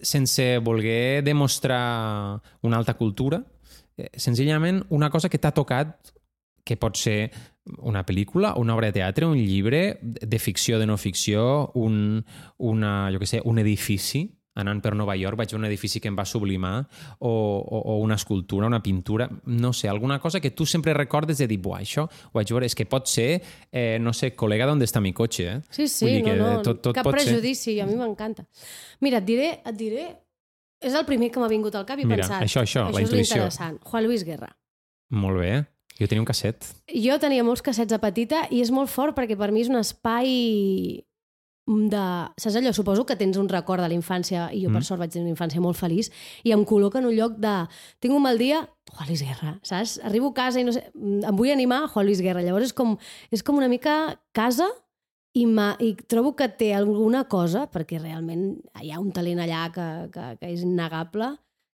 sense voler demostrar una alta cultura, eh, senzillament una cosa que t'ha tocat, que pot ser una pel·lícula, una obra de teatre, un llibre de ficció, de no ficció, un, una, jo què sé, un edifici, anant per Nova York vaig veure un edifici que em va sublimar, o, o, o una escultura, una pintura, no sé, alguna cosa que tu sempre recordes de dir, buah, això ho vaig veure, és que pot ser, eh, no sé, col·lega d'on està mi cotxe, eh? Sí, sí, Vull no, que no, tot- tot cap pot ser. prejudici, a mi m'encanta. Mira, et diré, et diré... És el primer que m'ha vingut al cap i he Mira, pensat... això, això, la és intuïció. interessant. Juan Luis Guerra. Molt bé. Jo tenia un casset. Jo tenia molts cassets a petita i és molt fort perquè per mi és un espai de... Saps allò? Suposo que tens un record de la infància i jo, Mm. per sort, vaig tenir una infància molt feliç i em col·loca en un lloc de... Tinc un mal dia, Juan Luis Guerra, saps? Arribo a casa i no sé... Em vull animar, Juan Luis Guerra. Llavors és com, és com una mica casa i, ma, i trobo que té alguna cosa, perquè realment hi ha un talent allà que, que, que és innegable,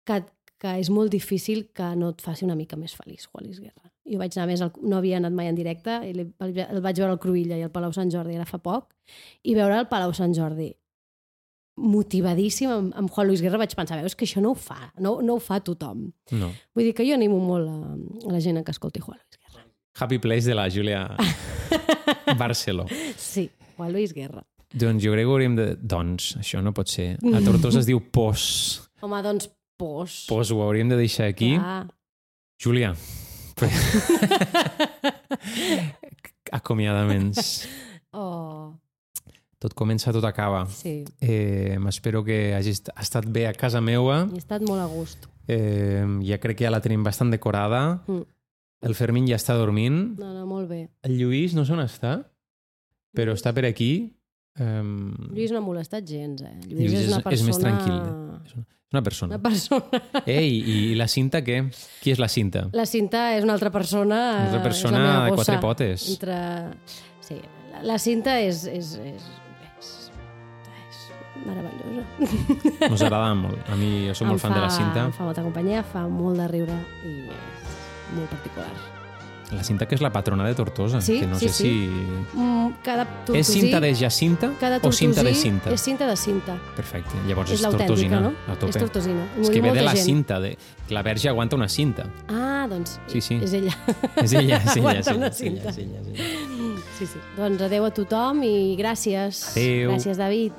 que, que és molt difícil que no et faci una mica més feliç, Juan Luis Guerra. Jo vaig anar més, al, no havia anat mai en directe, i el, el vaig veure al Cruïlla i al Palau Sant Jordi, era fa poc, i veure el Palau Sant Jordi motivadíssim amb, amb Juan Luis Guerra vaig pensar, veus que això no ho fa, no, no ho fa tothom. No. Vull dir que jo animo molt a, a la gent que escolti Juan Luis Guerra. Happy Place de la Júlia Barceló. Sí, Juan Luis Guerra. Doncs jo crec que hauríem de... Doncs, això no pot ser. A Tortosa es diu pos. Home, doncs, pos. Pos ho hauríem de deixar aquí. Clar. Júlia. Acomiadaments. Oh, Tot comença, tot acaba. sí. Eh, M'espero que hagis estat bé a casa meua. He estat molt a gust. Eh, ja crec que ja la tenim bastant decorada. Mm. El Fermín ja està dormint. No, no, molt bé. El Lluís no sé on està, però està per aquí. Um, Lluís no ha molestat gens, eh? Lluís, Lluís és una és- persona... és més tranquil. És una persona. Una persona. Ei, i la cinta què? Qui és la cinta? La cinta és una altra persona. Una altra eh, persona de quatre potes. Entre... Sí, la, la cinta és, és, és, és, és meravellosa. Ens agrada molt. A mi, jo soc molt fan de la cinta. Em fa molta companyia, fa molt de riure i és molt particular. La cinta que és la patrona de Tortosa. Sí, que no sí, sé sí. si... Mm, cada tortosí, És cinta de Jacinta cada o cinta de cinta? És cinta de cinta. Perfecte. Llavors és és, tortosina. no? A tope. És tortosina. És que ve de la gent. cinta. De... La verge aguanta una cinta. Ah, doncs Sí, sí. és ella. És ella, és ella. Aguanta una és ella, cinta. és ella, és ella. Sí, sí. Doncs adeu a tothom i gràcies. Adéu. Gràcies, David.